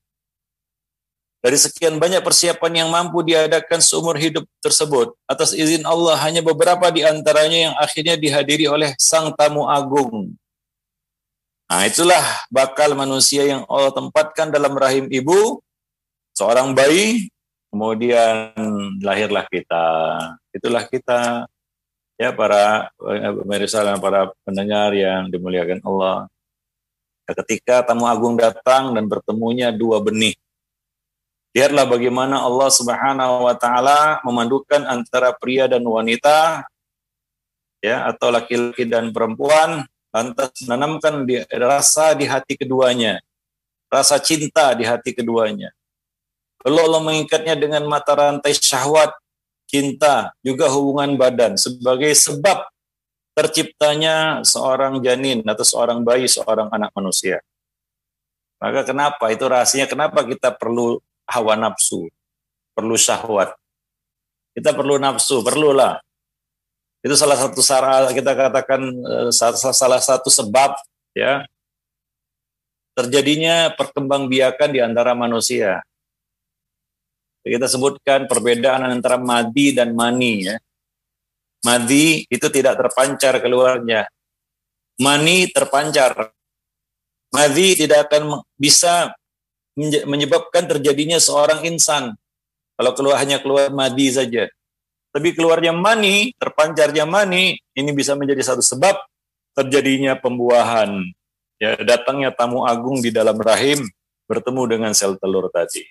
Dari sekian banyak persiapan yang mampu diadakan seumur hidup tersebut, atas izin Allah hanya beberapa di antaranya yang akhirnya dihadiri oleh sang tamu agung. Nah, itulah bakal manusia yang Allah tempatkan dalam rahim ibu, seorang bayi, kemudian lahirlah kita. Itulah kita ya para pemirsa dan para pendengar yang dimuliakan Allah. Ketika tamu agung datang dan bertemunya dua benih. Lihatlah bagaimana Allah Subhanahu wa taala memandukan antara pria dan wanita ya atau laki-laki dan perempuan lantas menanamkan rasa di hati keduanya, rasa cinta di hati keduanya. Lalu Allah mengikatnya dengan mata rantai syahwat cinta, juga hubungan badan sebagai sebab terciptanya seorang janin atau seorang bayi, seorang anak manusia. Maka kenapa itu rahasianya kenapa kita perlu hawa nafsu, perlu syahwat. Kita perlu nafsu, perlulah. Itu salah satu cara kita katakan eh, salah satu sebab ya terjadinya perkembangbiakan di antara manusia. Kita sebutkan perbedaan antara madi dan mani ya. Madi itu tidak terpancar keluarnya. Mani terpancar. Madi tidak akan bisa menyebabkan terjadinya seorang insan. Kalau keluar hanya keluar madi saja. Tapi keluarnya mani, terpancarnya mani, ini bisa menjadi satu sebab terjadinya pembuahan. Ya, datangnya tamu agung di dalam rahim bertemu dengan sel telur tadi.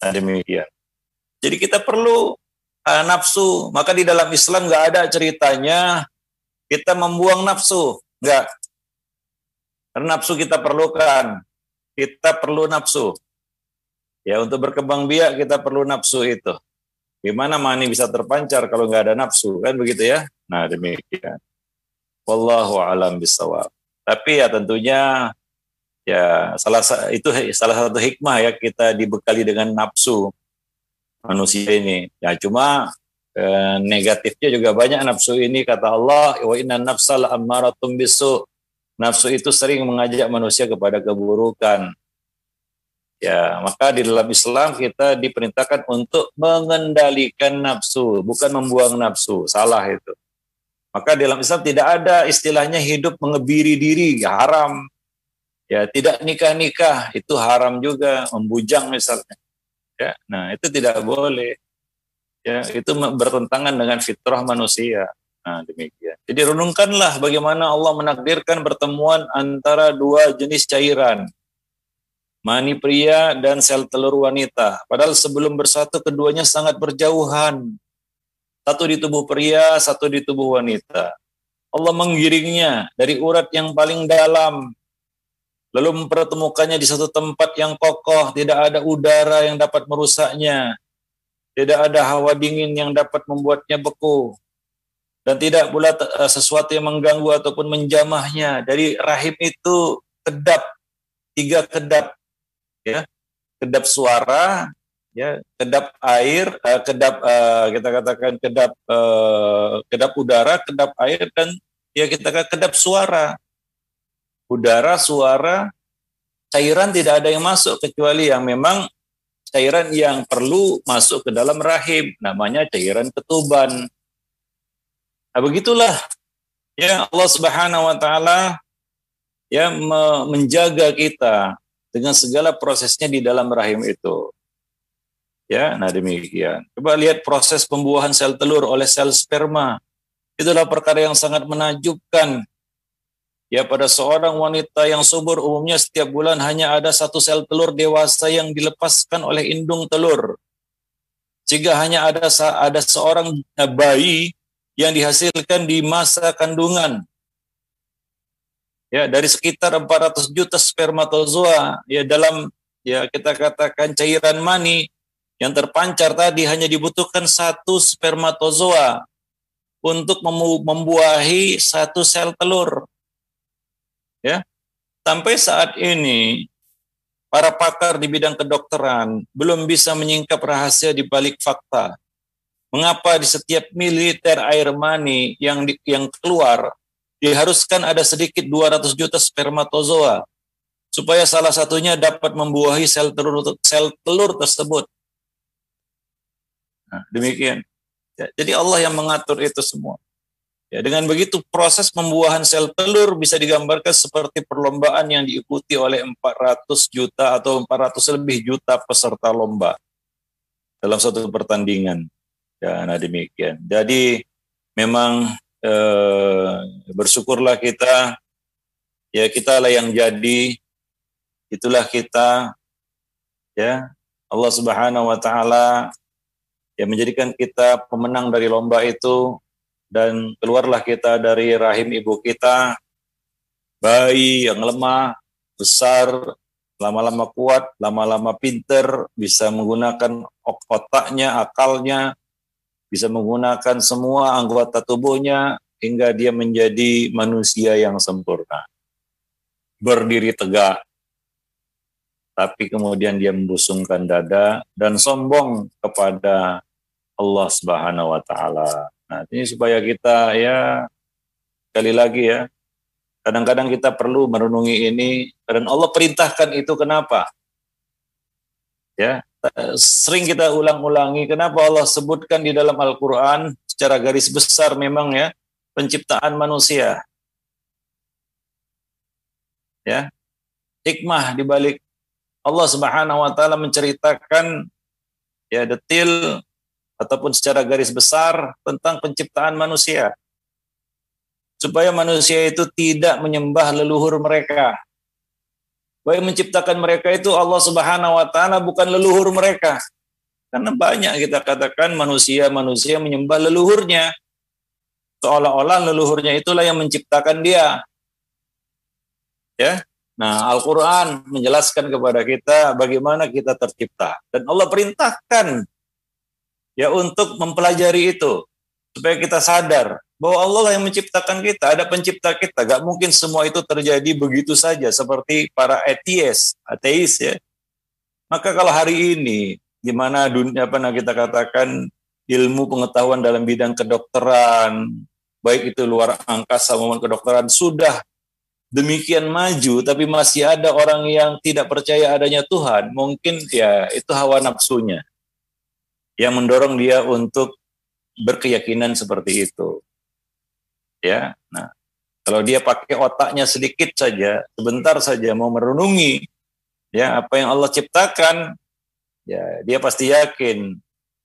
Nah, demikian. Jadi kita perlu uh, nafsu. Maka di dalam Islam nggak ada ceritanya kita membuang nafsu. Nggak. Karena nafsu kita perlukan. Kita perlu nafsu. Ya untuk berkembang biak kita perlu nafsu itu. Gimana mani bisa terpancar kalau nggak ada nafsu kan begitu ya? Nah demikian. Wallahu alam bisawab. Tapi ya tentunya ya salah itu salah satu hikmah ya kita dibekali dengan nafsu manusia ini ya cuma eh, negatifnya juga banyak nafsu ini kata Allah wa inna nafsal ammaratum bisu nafsu itu sering mengajak manusia kepada keburukan ya maka di dalam Islam kita diperintahkan untuk mengendalikan nafsu bukan membuang nafsu. Salah itu. Maka dalam Islam tidak ada istilahnya hidup mengebiri diri haram. Ya tidak nikah-nikah itu haram juga membujang misalnya. Ya nah itu tidak boleh. Ya itu bertentangan dengan fitrah manusia. Nah demikian. Jadi renungkanlah bagaimana Allah menakdirkan pertemuan antara dua jenis cairan mani pria dan sel telur wanita. Padahal sebelum bersatu keduanya sangat berjauhan. Satu di tubuh pria satu di tubuh wanita. Allah menggiringnya dari urat yang paling dalam. Lalu mempertemukannya di satu tempat yang kokoh, tidak ada udara yang dapat merusaknya, tidak ada hawa dingin yang dapat membuatnya beku, dan tidak pula eh, sesuatu yang mengganggu ataupun menjamahnya. Dari rahim itu kedap, tiga kedap, ya, kedap suara, ya, kedap air, uh, kedap uh, kita katakan kedap uh, kedap udara, kedap air, dan ya kita katakan kedap suara. Udara, suara, cairan tidak ada yang masuk kecuali yang memang cairan yang perlu masuk ke dalam rahim, namanya cairan ketuban. Nah, begitulah. Ya Allah Subhanahu wa taala ya menjaga kita dengan segala prosesnya di dalam rahim itu. Ya, nah demikian. Coba lihat proses pembuahan sel telur oleh sel sperma. Itulah perkara yang sangat menakjubkan Ya pada seorang wanita yang subur umumnya setiap bulan hanya ada satu sel telur dewasa yang dilepaskan oleh indung telur. Jika hanya ada ada seorang bayi yang dihasilkan di masa kandungan. Ya, dari sekitar 400 juta spermatozoa ya dalam ya kita katakan cairan mani yang terpancar tadi hanya dibutuhkan satu spermatozoa untuk membuahi satu sel telur ya sampai saat ini para pakar di bidang kedokteran belum bisa menyingkap rahasia di balik fakta. Mengapa di setiap militer air mani yang di, yang keluar diharuskan ada sedikit 200 juta spermatozoa supaya salah satunya dapat membuahi sel telur sel telur tersebut. Nah, demikian. Ya, jadi Allah yang mengatur itu semua. Ya, dengan begitu proses pembuahan sel telur bisa digambarkan seperti perlombaan yang diikuti oleh 400 juta atau 400 lebih juta peserta lomba dalam satu pertandingan. Ya, nah demikian. Jadi memang eh, bersyukurlah kita, ya kita lah yang jadi, itulah kita, ya Allah Subhanahu Wa Taala yang menjadikan kita pemenang dari lomba itu dan keluarlah kita dari rahim ibu kita. Bayi yang lemah besar lama-lama kuat lama-lama pinter bisa menggunakan otaknya akalnya bisa menggunakan semua anggota tubuhnya hingga dia menjadi manusia yang sempurna berdiri tegak tapi kemudian dia membusungkan dada dan sombong kepada Allah Subhanahu wa taala Nah, ini supaya kita ya sekali lagi ya, kadang-kadang kita perlu merenungi ini dan Allah perintahkan itu kenapa? Ya, sering kita ulang-ulangi kenapa Allah sebutkan di dalam Al-Qur'an secara garis besar memang ya penciptaan manusia. Ya. Hikmah di balik Allah Subhanahu wa taala menceritakan ya detil ataupun secara garis besar tentang penciptaan manusia. Supaya manusia itu tidak menyembah leluhur mereka. Baik menciptakan mereka itu Allah Subhanahu wa taala bukan leluhur mereka. Karena banyak kita katakan manusia-manusia menyembah leluhurnya. Seolah-olah leluhurnya itulah yang menciptakan dia. Ya. Nah, Al-Qur'an menjelaskan kepada kita bagaimana kita tercipta dan Allah perintahkan ya untuk mempelajari itu supaya kita sadar bahwa Allah yang menciptakan kita, ada pencipta kita. Gak mungkin semua itu terjadi begitu saja seperti para ateis, ateis ya. Maka kalau hari ini di mana dunia apa kita katakan ilmu pengetahuan dalam bidang kedokteran, baik itu luar angkasa maupun kedokteran sudah demikian maju tapi masih ada orang yang tidak percaya adanya Tuhan, mungkin ya itu hawa nafsunya yang mendorong dia untuk berkeyakinan seperti itu. Ya, nah kalau dia pakai otaknya sedikit saja, sebentar saja mau merenungi ya apa yang Allah ciptakan, ya dia pasti yakin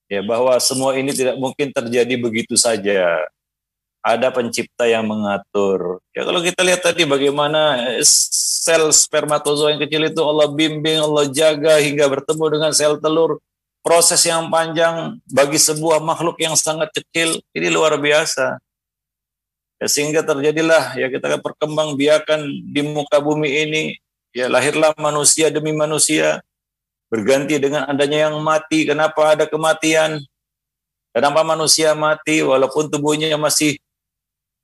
ya bahwa semua ini tidak mungkin terjadi begitu saja. Ada pencipta yang mengatur. Ya kalau kita lihat tadi bagaimana sel spermatozoa yang kecil itu Allah bimbing, Allah jaga hingga bertemu dengan sel telur proses yang panjang bagi sebuah makhluk yang sangat kecil ini luar biasa. Ya, sehingga terjadilah ya kita perkembang biakan di muka bumi ini ya lahirlah manusia demi manusia berganti dengan adanya yang mati. Kenapa ada kematian? Kenapa manusia mati walaupun tubuhnya masih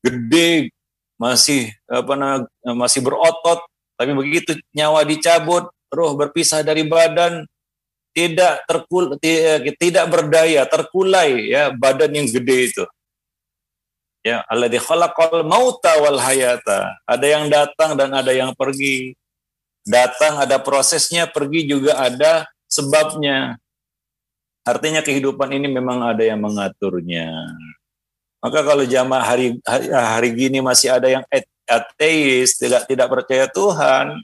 gede, masih apa masih berotot, tapi begitu nyawa dicabut, roh berpisah dari badan, tidak terkul tidak berdaya terkulai ya badan yang gede itu ya Allah di khalaqal mauta wal hayata ada yang datang dan ada yang pergi datang ada prosesnya pergi juga ada sebabnya artinya kehidupan ini memang ada yang mengaturnya maka kalau jamaah hari, hari hari gini masih ada yang ateis tidak tidak percaya Tuhan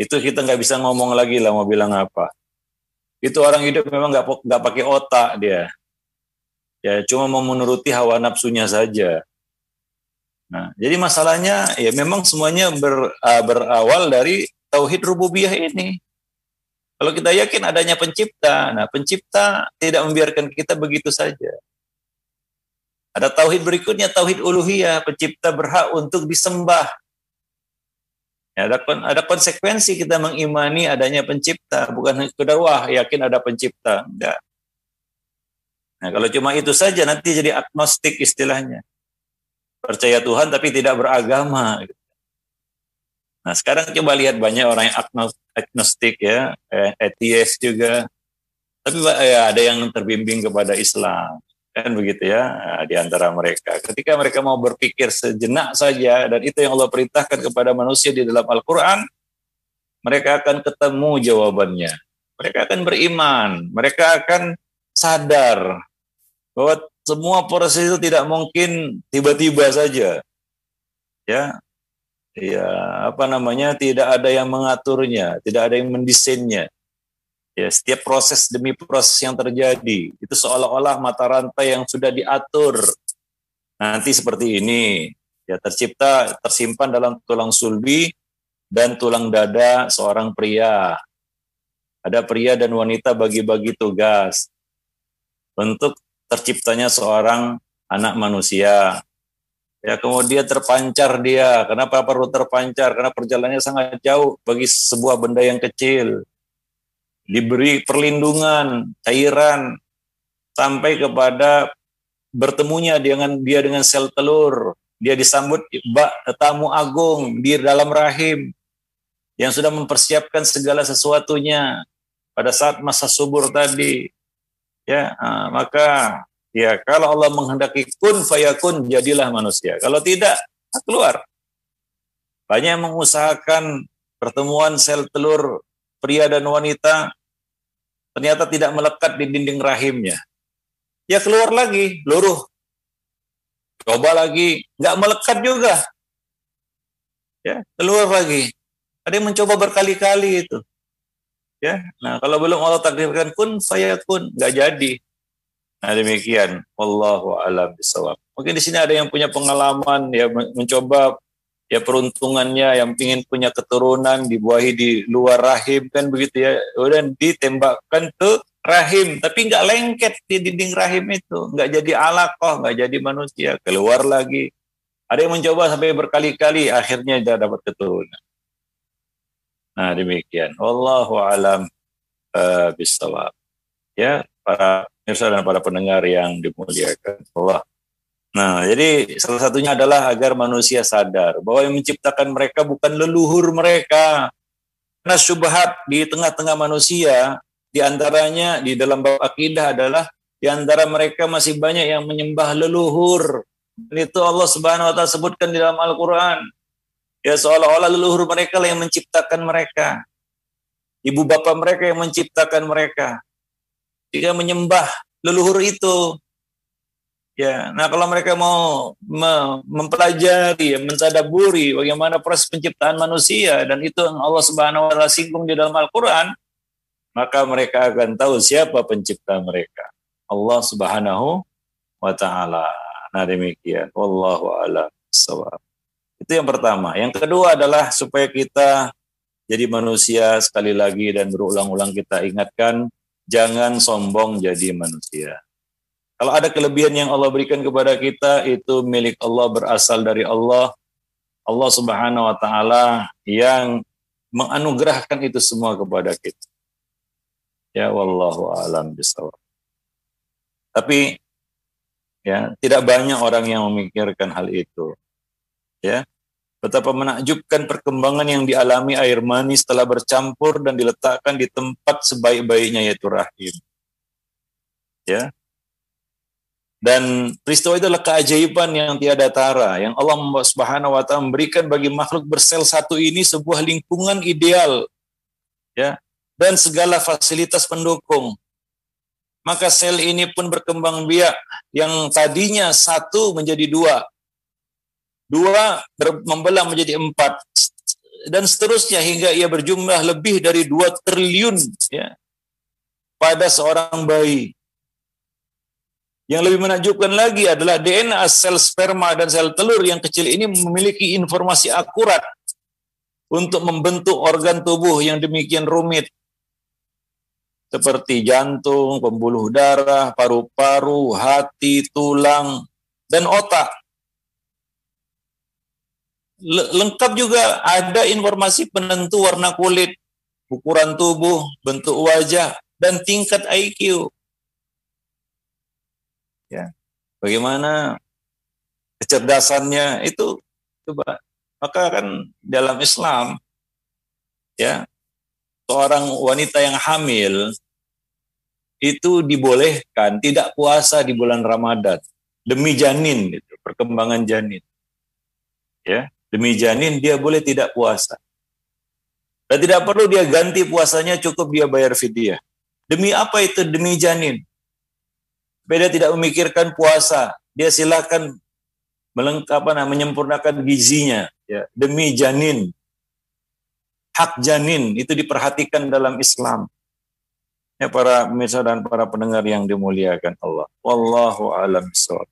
itu kita nggak bisa ngomong lagi lah mau bilang apa. Itu orang hidup memang nggak nggak pakai otak dia. Ya cuma mau menuruti hawa nafsunya saja. Nah, jadi masalahnya ya memang semuanya ber, uh, berawal dari tauhid rububiyah ini. Kalau kita yakin adanya pencipta, nah pencipta tidak membiarkan kita begitu saja. Ada tauhid berikutnya, tauhid uluhiyah, pencipta berhak untuk disembah. Ya, ada ada konsekuensi kita mengimani adanya pencipta, bukan sekedar wah yakin ada pencipta. Enggak. Nah, kalau cuma itu saja nanti jadi agnostik istilahnya. Percaya Tuhan tapi tidak beragama. Nah sekarang coba lihat banyak orang yang agnostik ya, atheist juga, tapi ya, ada yang terbimbing kepada Islam kan begitu ya nah, di antara mereka. Ketika mereka mau berpikir sejenak saja dan itu yang Allah perintahkan kepada manusia di dalam Al-Qur'an, mereka akan ketemu jawabannya. Mereka akan beriman, mereka akan sadar bahwa semua proses itu tidak mungkin tiba-tiba saja. Ya, ya apa namanya tidak ada yang mengaturnya, tidak ada yang mendesainnya. Ya, setiap proses demi proses yang terjadi itu seolah-olah mata rantai yang sudah diatur. Nanti seperti ini, ya tercipta tersimpan dalam tulang sulbi dan tulang dada seorang pria. Ada pria dan wanita bagi-bagi tugas untuk terciptanya seorang anak manusia. Ya, kemudian terpancar dia. Kenapa perlu terpancar? Karena perjalanannya sangat jauh bagi sebuah benda yang kecil. Diberi perlindungan, cairan sampai kepada bertemunya dengan dia dengan sel telur. Dia disambut tamu agung di dalam rahim yang sudah mempersiapkan segala sesuatunya pada saat masa subur tadi. Ya, maka Ya, kalau Allah menghendaki kun fayakun, jadilah manusia. Kalau tidak, keluar. Banyak mengusahakan pertemuan sel telur pria dan wanita, ternyata tidak melekat di dinding rahimnya. Ya keluar lagi, luruh. Coba lagi, nggak melekat juga. Ya, keluar lagi. Ada yang mencoba berkali-kali itu. Ya, nah kalau belum Allah takdirkan kun fayakun, nggak jadi Nah demikian, wallahu alam bisawab. Mungkin di sini ada yang punya pengalaman ya mencoba ya peruntungannya yang ingin punya keturunan dibuahi di luar rahim kan begitu ya. Kemudian ditembakkan ke rahim tapi nggak lengket di dinding rahim itu, nggak jadi alaqah, nggak jadi manusia, keluar lagi. Ada yang mencoba sampai berkali-kali akhirnya dia dapat keturunan. Nah demikian. Wallahu alam uh, bisawab. Ya, para pemirsa dan para pendengar yang dimuliakan Allah. Nah, jadi salah satunya adalah agar manusia sadar bahwa yang menciptakan mereka bukan leluhur mereka. Karena syubhat di tengah-tengah manusia, di antaranya di dalam bab akidah adalah di antara mereka masih banyak yang menyembah leluhur. Dan itu Allah Subhanahu wa taala sebutkan di dalam Al-Qur'an. Ya seolah-olah leluhur mereka yang menciptakan mereka. Ibu bapak mereka yang menciptakan mereka jika menyembah leluhur itu. Ya, nah kalau mereka mau mempelajari, mentadaburi bagaimana proses penciptaan manusia dan itu yang Allah Subhanahu wa taala singgung di dalam Al-Qur'an, maka mereka akan tahu siapa pencipta mereka. Allah Subhanahu wa taala. Nah, demikian. Wallahu a'lam Itu yang pertama. Yang kedua adalah supaya kita jadi manusia sekali lagi dan berulang-ulang kita ingatkan jangan sombong jadi manusia. Kalau ada kelebihan yang Allah berikan kepada kita itu milik Allah berasal dari Allah. Allah Subhanahu wa taala yang menganugerahkan itu semua kepada kita. Ya wallahu alam bisawab. Tapi ya tidak banyak orang yang memikirkan hal itu. Ya. Betapa menakjubkan perkembangan yang dialami air mani setelah bercampur dan diletakkan di tempat sebaik-baiknya yaitu rahim. Ya. Dan peristiwa itu adalah keajaiban yang tiada tara yang Allah Subhanahu wa taala memberikan bagi makhluk bersel satu ini sebuah lingkungan ideal. Ya. Dan segala fasilitas pendukung. Maka sel ini pun berkembang biak yang tadinya satu menjadi dua, dua membelah menjadi empat dan seterusnya hingga ia berjumlah lebih dari dua triliun ya pada seorang bayi. Yang lebih menakjubkan lagi adalah DNA sel sperma dan sel telur yang kecil ini memiliki informasi akurat untuk membentuk organ tubuh yang demikian rumit seperti jantung, pembuluh darah, paru-paru, hati, tulang, dan otak lengkap juga ada informasi penentu warna kulit, ukuran tubuh, bentuk wajah, dan tingkat IQ. Ya, bagaimana kecerdasannya itu coba Maka kan dalam Islam ya seorang wanita yang hamil itu dibolehkan tidak puasa di bulan Ramadan demi janin gitu, perkembangan janin. Ya, demi janin dia boleh tidak puasa. Dan tidak perlu dia ganti puasanya cukup dia bayar fidyah. Demi apa itu? Demi janin. Beda tidak memikirkan puasa, dia silakan melengkapi menyempurnakan gizinya ya demi janin. Hak janin itu diperhatikan dalam Islam ya para pemirsa dan para pendengar yang dimuliakan Allah. Wallahu alam bissawab.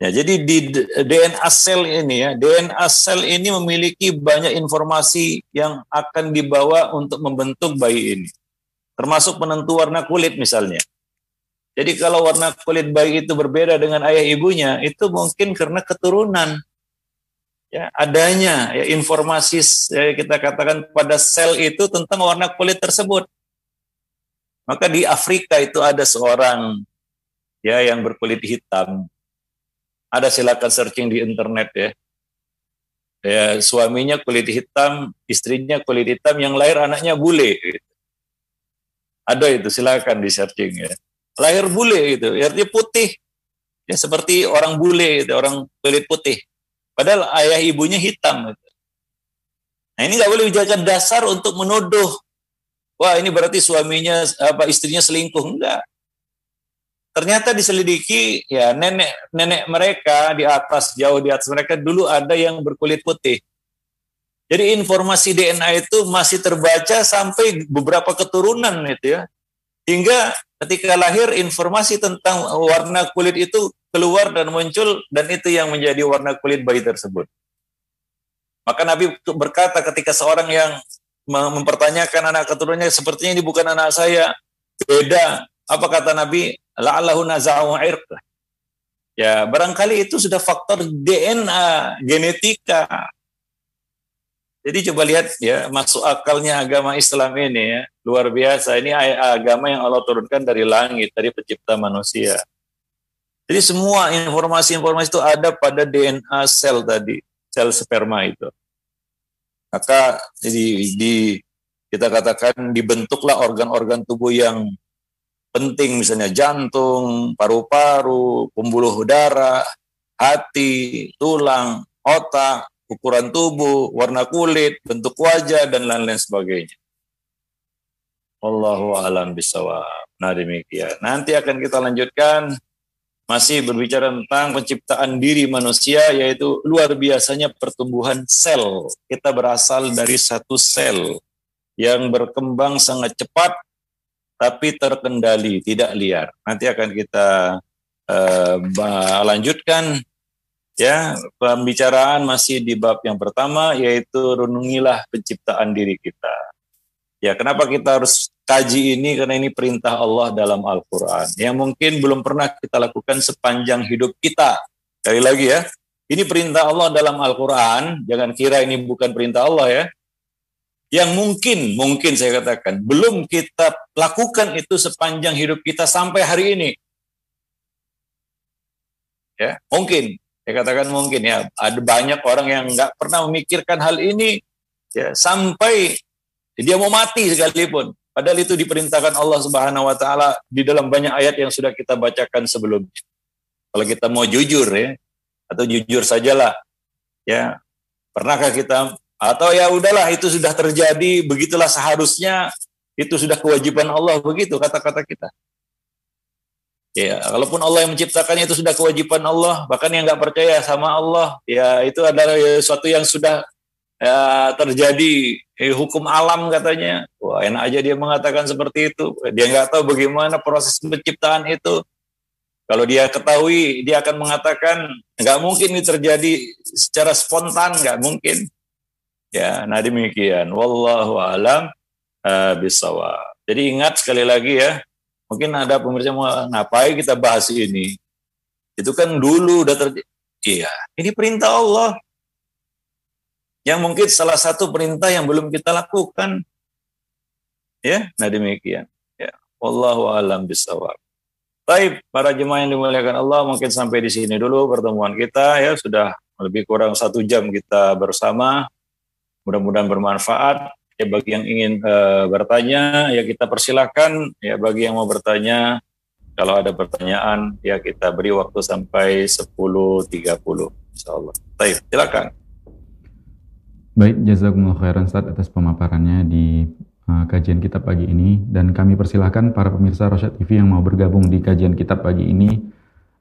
Ya, jadi di DNA sel ini ya, DNA sel ini memiliki banyak informasi yang akan dibawa untuk membentuk bayi ini. Termasuk penentu warna kulit misalnya. Jadi kalau warna kulit bayi itu berbeda dengan ayah ibunya, itu mungkin karena keturunan. Ya, adanya ya, informasi ya, kita katakan pada sel itu tentang warna kulit tersebut. Maka di Afrika itu ada seorang ya yang berkulit hitam. Ada silakan searching di internet ya. Ya, suaminya kulit hitam, istrinya kulit hitam, yang lahir anaknya bule. Gitu. Ada itu silakan di searching ya. Lahir bule itu, artinya putih. Ya seperti orang bule itu, orang kulit putih. Padahal ayah ibunya hitam. Gitu. Nah ini nggak boleh dijadikan dasar untuk menuduh wah ini berarti suaminya apa istrinya selingkuh enggak ternyata diselidiki ya nenek nenek mereka di atas jauh di atas mereka dulu ada yang berkulit putih. Jadi informasi DNA itu masih terbaca sampai beberapa keturunan itu ya. Hingga ketika lahir informasi tentang warna kulit itu keluar dan muncul dan itu yang menjadi warna kulit bayi tersebut. Maka Nabi berkata ketika seorang yang mempertanyakan anak keturunannya sepertinya ini bukan anak saya. Beda. Apa kata Nabi la'allahu naza'u irq ya barangkali itu sudah faktor DNA genetika. Jadi coba lihat ya masuk akalnya agama Islam ini ya luar biasa. Ini agama yang Allah turunkan dari langit dari pencipta manusia. Jadi semua informasi-informasi itu ada pada DNA sel tadi sel sperma itu. Maka di, di kita katakan dibentuklah organ-organ tubuh yang penting misalnya jantung, paru-paru, pembuluh darah, hati, tulang, otak, ukuran tubuh, warna kulit, bentuk wajah dan lain-lain sebagainya. Allahu alam bisawab. Nah demikian. Nanti akan kita lanjutkan masih berbicara tentang penciptaan diri manusia yaitu luar biasanya pertumbuhan sel. Kita berasal dari satu sel yang berkembang sangat cepat tapi terkendali, tidak liar. Nanti akan kita uh, lanjutkan ya pembicaraan masih di bab yang pertama yaitu renungilah penciptaan diri kita. Ya, kenapa kita harus kaji ini? Karena ini perintah Allah dalam Al-Quran. Yang mungkin belum pernah kita lakukan sepanjang hidup kita. Sekali lagi ya, ini perintah Allah dalam Al-Quran. Jangan kira ini bukan perintah Allah ya. Yang mungkin, mungkin saya katakan, belum kita lakukan itu sepanjang hidup kita sampai hari ini. Ya, mungkin. Saya katakan mungkin ya. Ada banyak orang yang nggak pernah memikirkan hal ini ya sampai dia mau mati sekalipun. Padahal itu diperintahkan Allah Subhanahu wa taala di dalam banyak ayat yang sudah kita bacakan sebelumnya. Kalau kita mau jujur ya atau jujur sajalah ya. Pernahkah kita atau ya udahlah itu sudah terjadi begitulah seharusnya itu sudah kewajiban Allah begitu kata-kata kita. Ya, kalaupun Allah yang menciptakannya itu sudah kewajiban Allah, bahkan yang nggak percaya sama Allah, ya itu adalah sesuatu yang sudah ya, terjadi eh, hukum alam katanya. Wah enak aja dia mengatakan seperti itu. Dia nggak tahu bagaimana proses penciptaan itu. Kalau dia ketahui, dia akan mengatakan nggak mungkin ini terjadi secara spontan, nggak mungkin. Ya, nah demikian. Wallahu alam uh. Jadi ingat sekali lagi ya, mungkin ada pemirsa mau ngapain kita bahas ini. Itu kan dulu udah terjadi. Iya, ini perintah Allah. Yang mungkin salah satu perintah yang belum kita lakukan. Ya, nah demikian. Ya, wallahu alam bisawab. Baik, para jemaah yang dimuliakan Allah, mungkin sampai di sini dulu pertemuan kita ya sudah lebih kurang satu jam kita bersama. Mudah-mudahan bermanfaat. Ya bagi yang ingin uh, bertanya, ya kita persilahkan. Ya bagi yang mau bertanya, kalau ada pertanyaan, ya kita beri waktu sampai 10.30. Insya Allah. Baik, silakan. Baik, jazakumullah khairan Ustaz atas pemaparannya di uh, kajian kitab pagi ini dan kami persilahkan para pemirsa Rosyad TV yang mau bergabung di kajian kitab pagi ini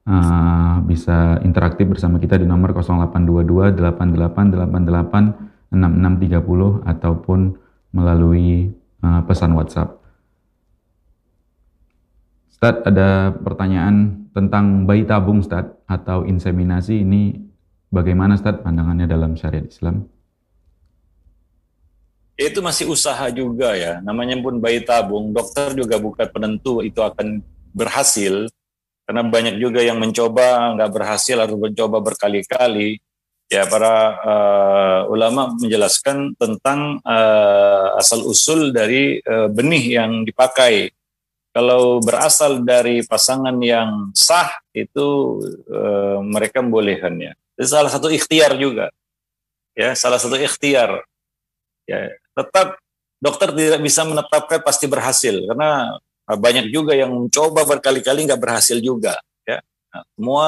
uh, bisa interaktif bersama kita di nomor 0822 8888 6630 ataupun melalui uh, pesan WhatsApp. Ustaz, ada pertanyaan tentang bayi tabung Ustaz atau inseminasi ini bagaimana Ustaz pandangannya dalam syariat Islam? Itu masih usaha juga ya, namanya pun bayi tabung, dokter juga bukan penentu itu akan berhasil, karena banyak juga yang mencoba nggak berhasil atau mencoba berkali-kali ya para uh, ulama menjelaskan tentang uh, asal usul dari uh, benih yang dipakai. Kalau berasal dari pasangan yang sah itu uh, mereka membolehkannya. Itu salah satu ikhtiar juga. Ya, salah satu ikhtiar. Ya, tetap dokter tidak bisa menetapkan pasti berhasil karena banyak juga yang mencoba berkali-kali nggak berhasil juga. Ya, nah, semua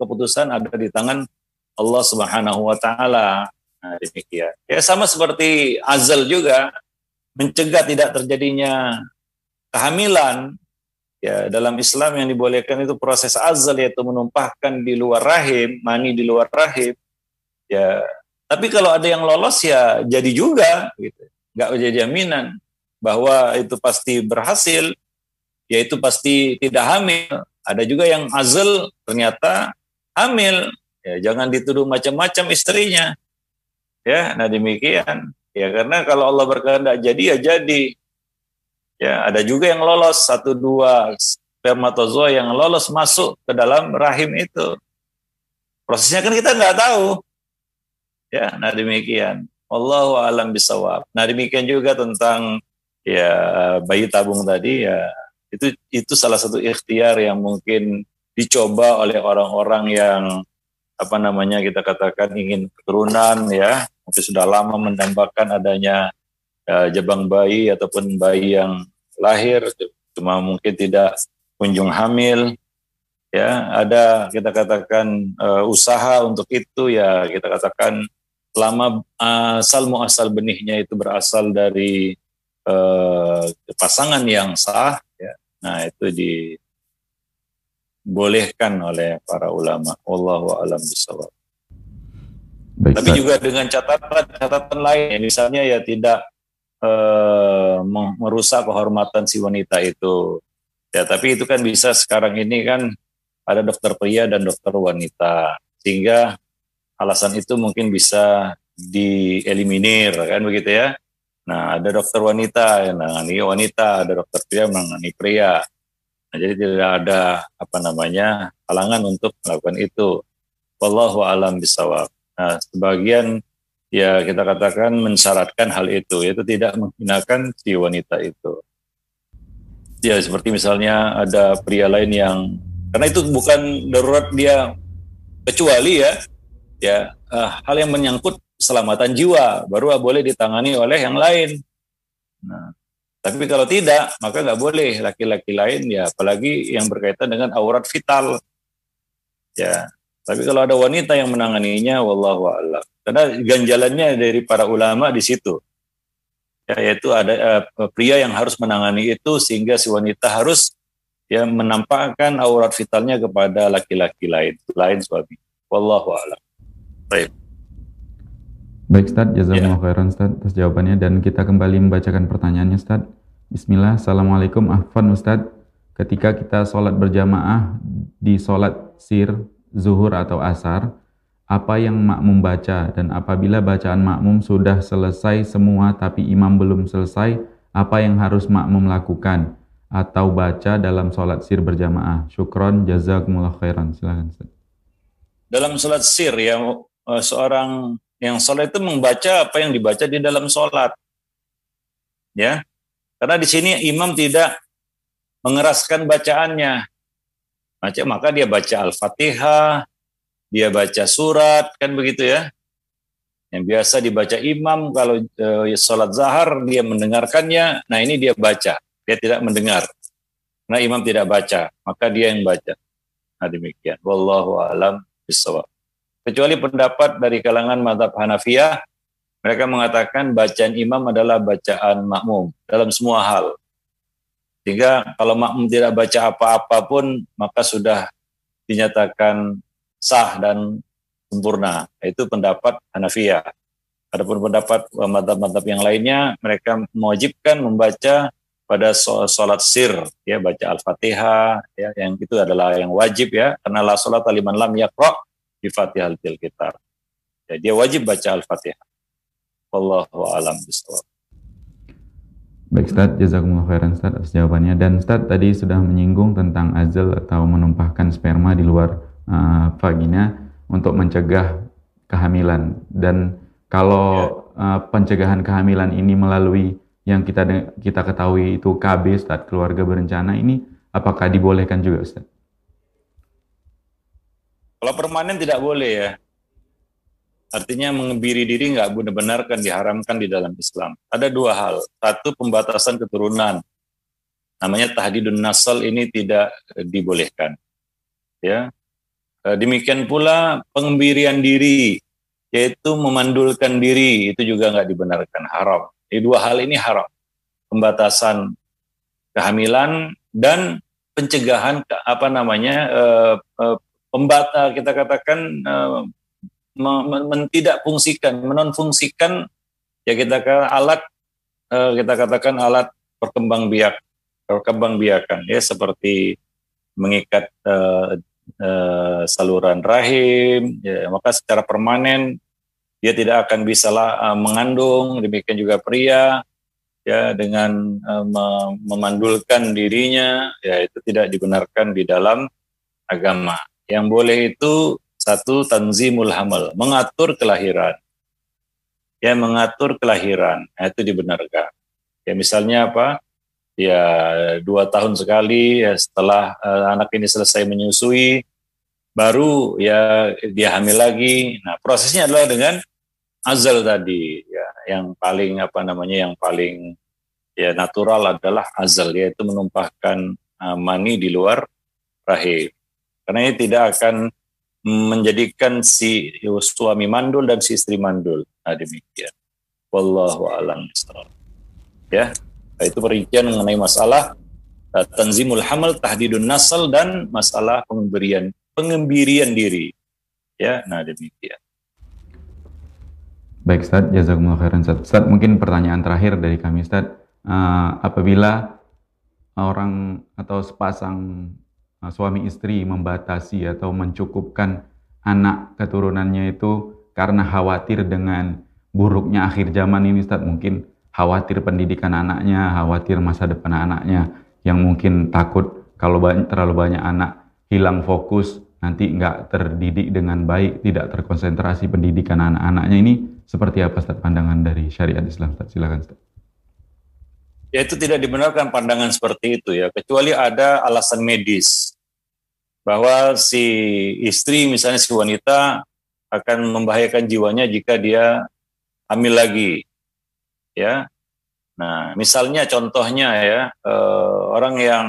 keputusan ada di tangan Allah Subhanahu wa taala. Nah, demikian. Ya sama seperti azal juga mencegah tidak terjadinya kehamilan. Ya, dalam Islam yang dibolehkan itu proses azal yaitu menumpahkan di luar rahim, mani di luar rahim. Ya, tapi kalau ada yang lolos ya jadi juga gitu. Enggak jadi jaminan bahwa itu pasti berhasil, yaitu pasti tidak hamil. Ada juga yang azal ternyata hamil, Ya, jangan dituduh macam-macam istrinya. Ya, nah demikian. Ya, karena kalau Allah berkehendak jadi ya jadi. Ya, ada juga yang lolos satu dua spermatozoa yang lolos masuk ke dalam rahim itu. Prosesnya kan kita nggak tahu. Ya, nah demikian. Allahu alam bisawab. Nah demikian juga tentang ya bayi tabung tadi ya itu itu salah satu ikhtiar yang mungkin dicoba oleh orang-orang yang apa namanya kita katakan ingin keturunan ya. Mungkin sudah lama mendambakan adanya uh, jabang bayi ataupun bayi yang lahir. Cuma mungkin tidak kunjung hamil ya. Ada kita katakan uh, usaha untuk itu ya. Kita katakan lama asal muasal benihnya itu berasal dari uh, pasangan yang sah ya. Nah itu di dibolehkan oleh para ulama. Wallahu alam bisawab. Tapi juga dengan catatan-catatan lain, misalnya ya tidak uh, merusak kehormatan si wanita itu. Ya, tapi itu kan bisa sekarang ini kan ada dokter pria dan dokter wanita, sehingga alasan itu mungkin bisa dieliminir kan begitu ya. Nah, ada dokter wanita yang menangani wanita, ada dokter pria menangani pria. Nah, jadi tidak ada apa namanya halangan untuk melakukan itu. Wallahu alam bisawab. Nah, sebagian ya kita katakan mensyaratkan hal itu, yaitu tidak menghinakan si wanita itu. Ya seperti misalnya ada pria lain yang karena itu bukan darurat dia kecuali ya ya uh, hal yang menyangkut keselamatan jiwa baru boleh ditangani oleh yang lain. Nah, tapi kalau tidak, maka nggak boleh laki-laki lain ya, apalagi yang berkaitan dengan aurat vital. Ya, tapi kalau ada wanita yang menanganinya, wallahu a'lam. Karena ganjalannya dari para ulama di situ. Ya, yaitu ada uh, pria yang harus menangani itu sehingga si wanita harus ya menampakkan aurat vitalnya kepada laki-laki lain, lain suami. Wallahu a'lam. Baik. Baik Ustaz, jazakumullah ya. khairan Ustaz atas jawabannya dan kita kembali membacakan pertanyaannya Ustaz. Bismillah, Assalamualaikum Ahfan Ustaz. Ketika kita sholat berjamaah di sholat sir, zuhur atau asar, apa yang makmum baca dan apabila bacaan makmum sudah selesai semua tapi imam belum selesai, apa yang harus makmum lakukan atau baca dalam sholat sir berjamaah? Syukron, jazakumullah khairan. Silakan Ustaz. Dalam sholat sir ya, eh, seorang yang sholat itu membaca apa yang dibaca di dalam sholat. Ya, karena di sini imam tidak mengeraskan bacaannya. Maka dia baca Al-Fatihah, dia baca surat, kan begitu ya. Yang biasa dibaca imam kalau e, sholat zahar dia mendengarkannya, nah ini dia baca, dia tidak mendengar. Nah imam tidak baca, maka dia yang baca. Nah demikian. Wallahu alam bisawab. Kecuali pendapat dari kalangan madhab Hanafiyah, mereka mengatakan bacaan imam adalah bacaan makmum dalam semua hal. Sehingga kalau makmum tidak baca apa-apa pun, maka sudah dinyatakan sah dan sempurna. Itu pendapat Hanafiyah. Adapun pendapat madhab-madhab yang lainnya, mereka mewajibkan membaca pada sholat sir, ya baca al-fatihah, ya yang itu adalah yang wajib ya, karena la sholat aliman lam yakra di fatihah kitab. Ya, dia wajib baca al-fatihah. Wallahu alam bisawab. Baik Ustaz, jazakumullah khairan Ustaz atas jawabannya. Dan Ustaz tadi sudah menyinggung tentang azal atau menumpahkan sperma di luar uh, vagina untuk mencegah kehamilan. Dan kalau uh, pencegahan kehamilan ini melalui yang kita kita ketahui itu KB Ustaz, keluarga berencana ini apakah dibolehkan juga Ustaz? Kalau permanen tidak boleh ya. Artinya mengebiri diri nggak benar-benar kan diharamkan di dalam Islam. Ada dua hal. Satu pembatasan keturunan. Namanya tahdidun nasal ini tidak dibolehkan. Ya. E, demikian pula pengembirian diri, yaitu memandulkan diri, itu juga nggak dibenarkan, haram. Ini dua hal ini haram. Pembatasan kehamilan dan pencegahan apa namanya uh, uh, pembata kita katakan men, tidak fungsikan, menonfungsikan ya kita katakan alat uh, kita katakan alat perkembang biak perkembang biakan ya seperti mengikat uh, uh, saluran rahim ya maka secara permanen dia tidak akan bisa uh, mengandung demikian juga pria ya dengan uh, memandulkan dirinya ya itu tidak dibenarkan di dalam agama. Yang boleh itu satu tanzimul hamal, mengatur kelahiran. Ya, mengatur kelahiran, nah, itu dibenarkan. Ya, misalnya apa? Ya, dua tahun sekali ya, setelah uh, anak ini selesai menyusui, baru ya dia hamil lagi. Nah, prosesnya adalah dengan azal tadi, ya, yang paling apa namanya, yang paling ya natural adalah azal, yaitu menumpahkan uh, mani di luar rahim. Karena ini tidak akan menjadikan si suami mandul dan si istri mandul. Nah demikian. Wallahu a'lam Ya, itu perincian mengenai masalah uh, tanzimul hamal, tahdidun nasal dan masalah pemberian pengembirian diri. Ya, nah demikian. Baik Ustaz, jazakumullah khairan Ustaz. Ustaz, mungkin pertanyaan terakhir dari kami Ustaz. Uh, apabila orang atau sepasang suami istri membatasi atau mencukupkan anak keturunannya itu karena khawatir dengan buruknya akhir zaman ini Ustaz mungkin khawatir pendidikan anaknya, khawatir masa depan anaknya yang mungkin takut kalau banyak, terlalu banyak anak hilang fokus nanti nggak terdidik dengan baik, tidak terkonsentrasi pendidikan anak-anaknya ini seperti apa Ustaz pandangan dari syariat Islam Ustaz? Silakan Ustaz. Ya itu tidak dibenarkan pandangan seperti itu ya, kecuali ada alasan medis bahwa si istri misalnya si wanita akan membahayakan jiwanya jika dia hamil lagi ya nah misalnya contohnya ya eh, orang yang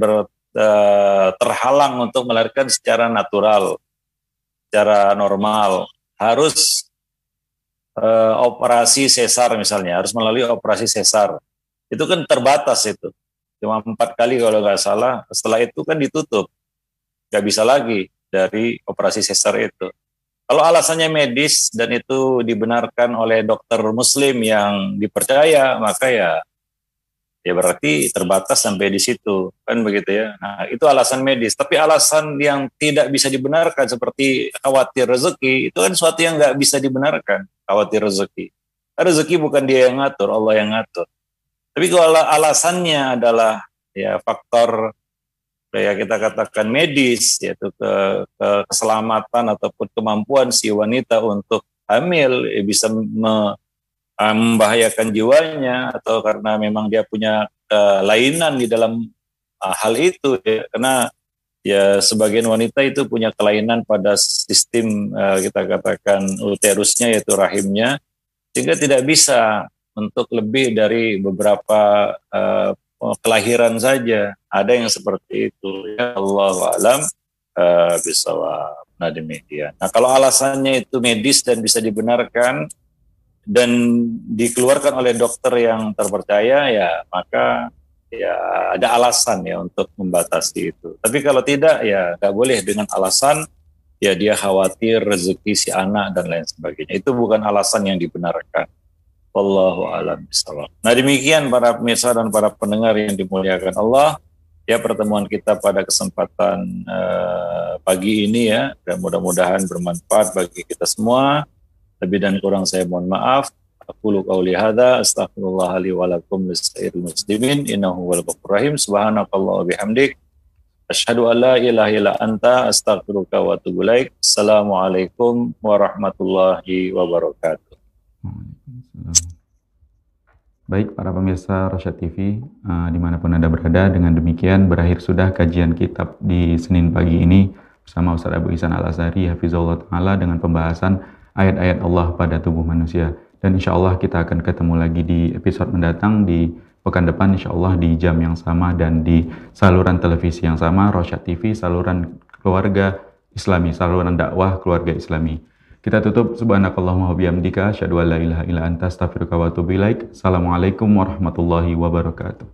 ber, eh, terhalang untuk melahirkan secara natural secara normal harus eh, operasi sesar misalnya harus melalui operasi sesar itu kan terbatas itu cuma empat kali kalau nggak salah. Setelah itu kan ditutup, nggak bisa lagi dari operasi sesar itu. Kalau alasannya medis dan itu dibenarkan oleh dokter Muslim yang dipercaya, maka ya ya berarti terbatas sampai di situ kan begitu ya. Nah itu alasan medis. Tapi alasan yang tidak bisa dibenarkan seperti khawatir rezeki itu kan suatu yang nggak bisa dibenarkan. Khawatir rezeki. Rezeki bukan dia yang ngatur, Allah yang ngatur. Tapi kalau alasannya adalah ya faktor ya kita katakan medis yaitu ke, ke keselamatan ataupun kemampuan si wanita untuk hamil ya bisa me, uh, membahayakan jiwanya atau karena memang dia punya kelainan di dalam uh, hal itu ya. Karena ya sebagian wanita itu punya kelainan pada sistem uh, kita katakan uterusnya yaitu rahimnya sehingga tidak bisa untuk lebih dari beberapa uh, kelahiran saja ada yang seperti itu ya Allah alam uh, bisa nah demikian nah kalau alasannya itu medis dan bisa dibenarkan dan dikeluarkan oleh dokter yang terpercaya ya maka ya ada alasan ya untuk membatasi itu. Tapi kalau tidak ya nggak boleh dengan alasan ya dia khawatir rezeki si anak dan lain sebagainya. Itu bukan alasan yang dibenarkan. Wallahu a'lam bishawab. Nah demikian para pemirsa dan para pendengar yang dimuliakan Allah ya pertemuan kita pada kesempatan uh, pagi ini ya dan mudah-mudahan bermanfaat bagi kita semua. Lebih dan kurang saya mohon maaf. Aku qauli hadza astaghfirullah li wa lakum lisairil muslimin innahu wal rahim. Subhanakallah wa bihamdik. Asyhadu an la ilaha illa anta astaghfiruka wa atubu ilaik. Assalamualaikum warahmatullahi wabarakatuh. Baik para pemirsa Rosyad TV, uh, di mana pun Anda berada, dengan demikian berakhir sudah kajian kitab di Senin pagi ini bersama Ustaz Abu Isan Al-Azhari, Hafizullah Ta'ala dengan pembahasan ayat-ayat Allah pada tubuh manusia. Dan insya Allah kita akan ketemu lagi di episode mendatang di pekan depan insya Allah di jam yang sama dan di saluran televisi yang sama, Rosyad TV, saluran keluarga Islami, saluran dakwah keluarga Islami. Kita tutup subhanakallahumma wa bihamdika asyhadu an la ilaha illa anta astaghfiruka wa atubu ilaik. Assalamualaikum warahmatullahi wabarakatuh.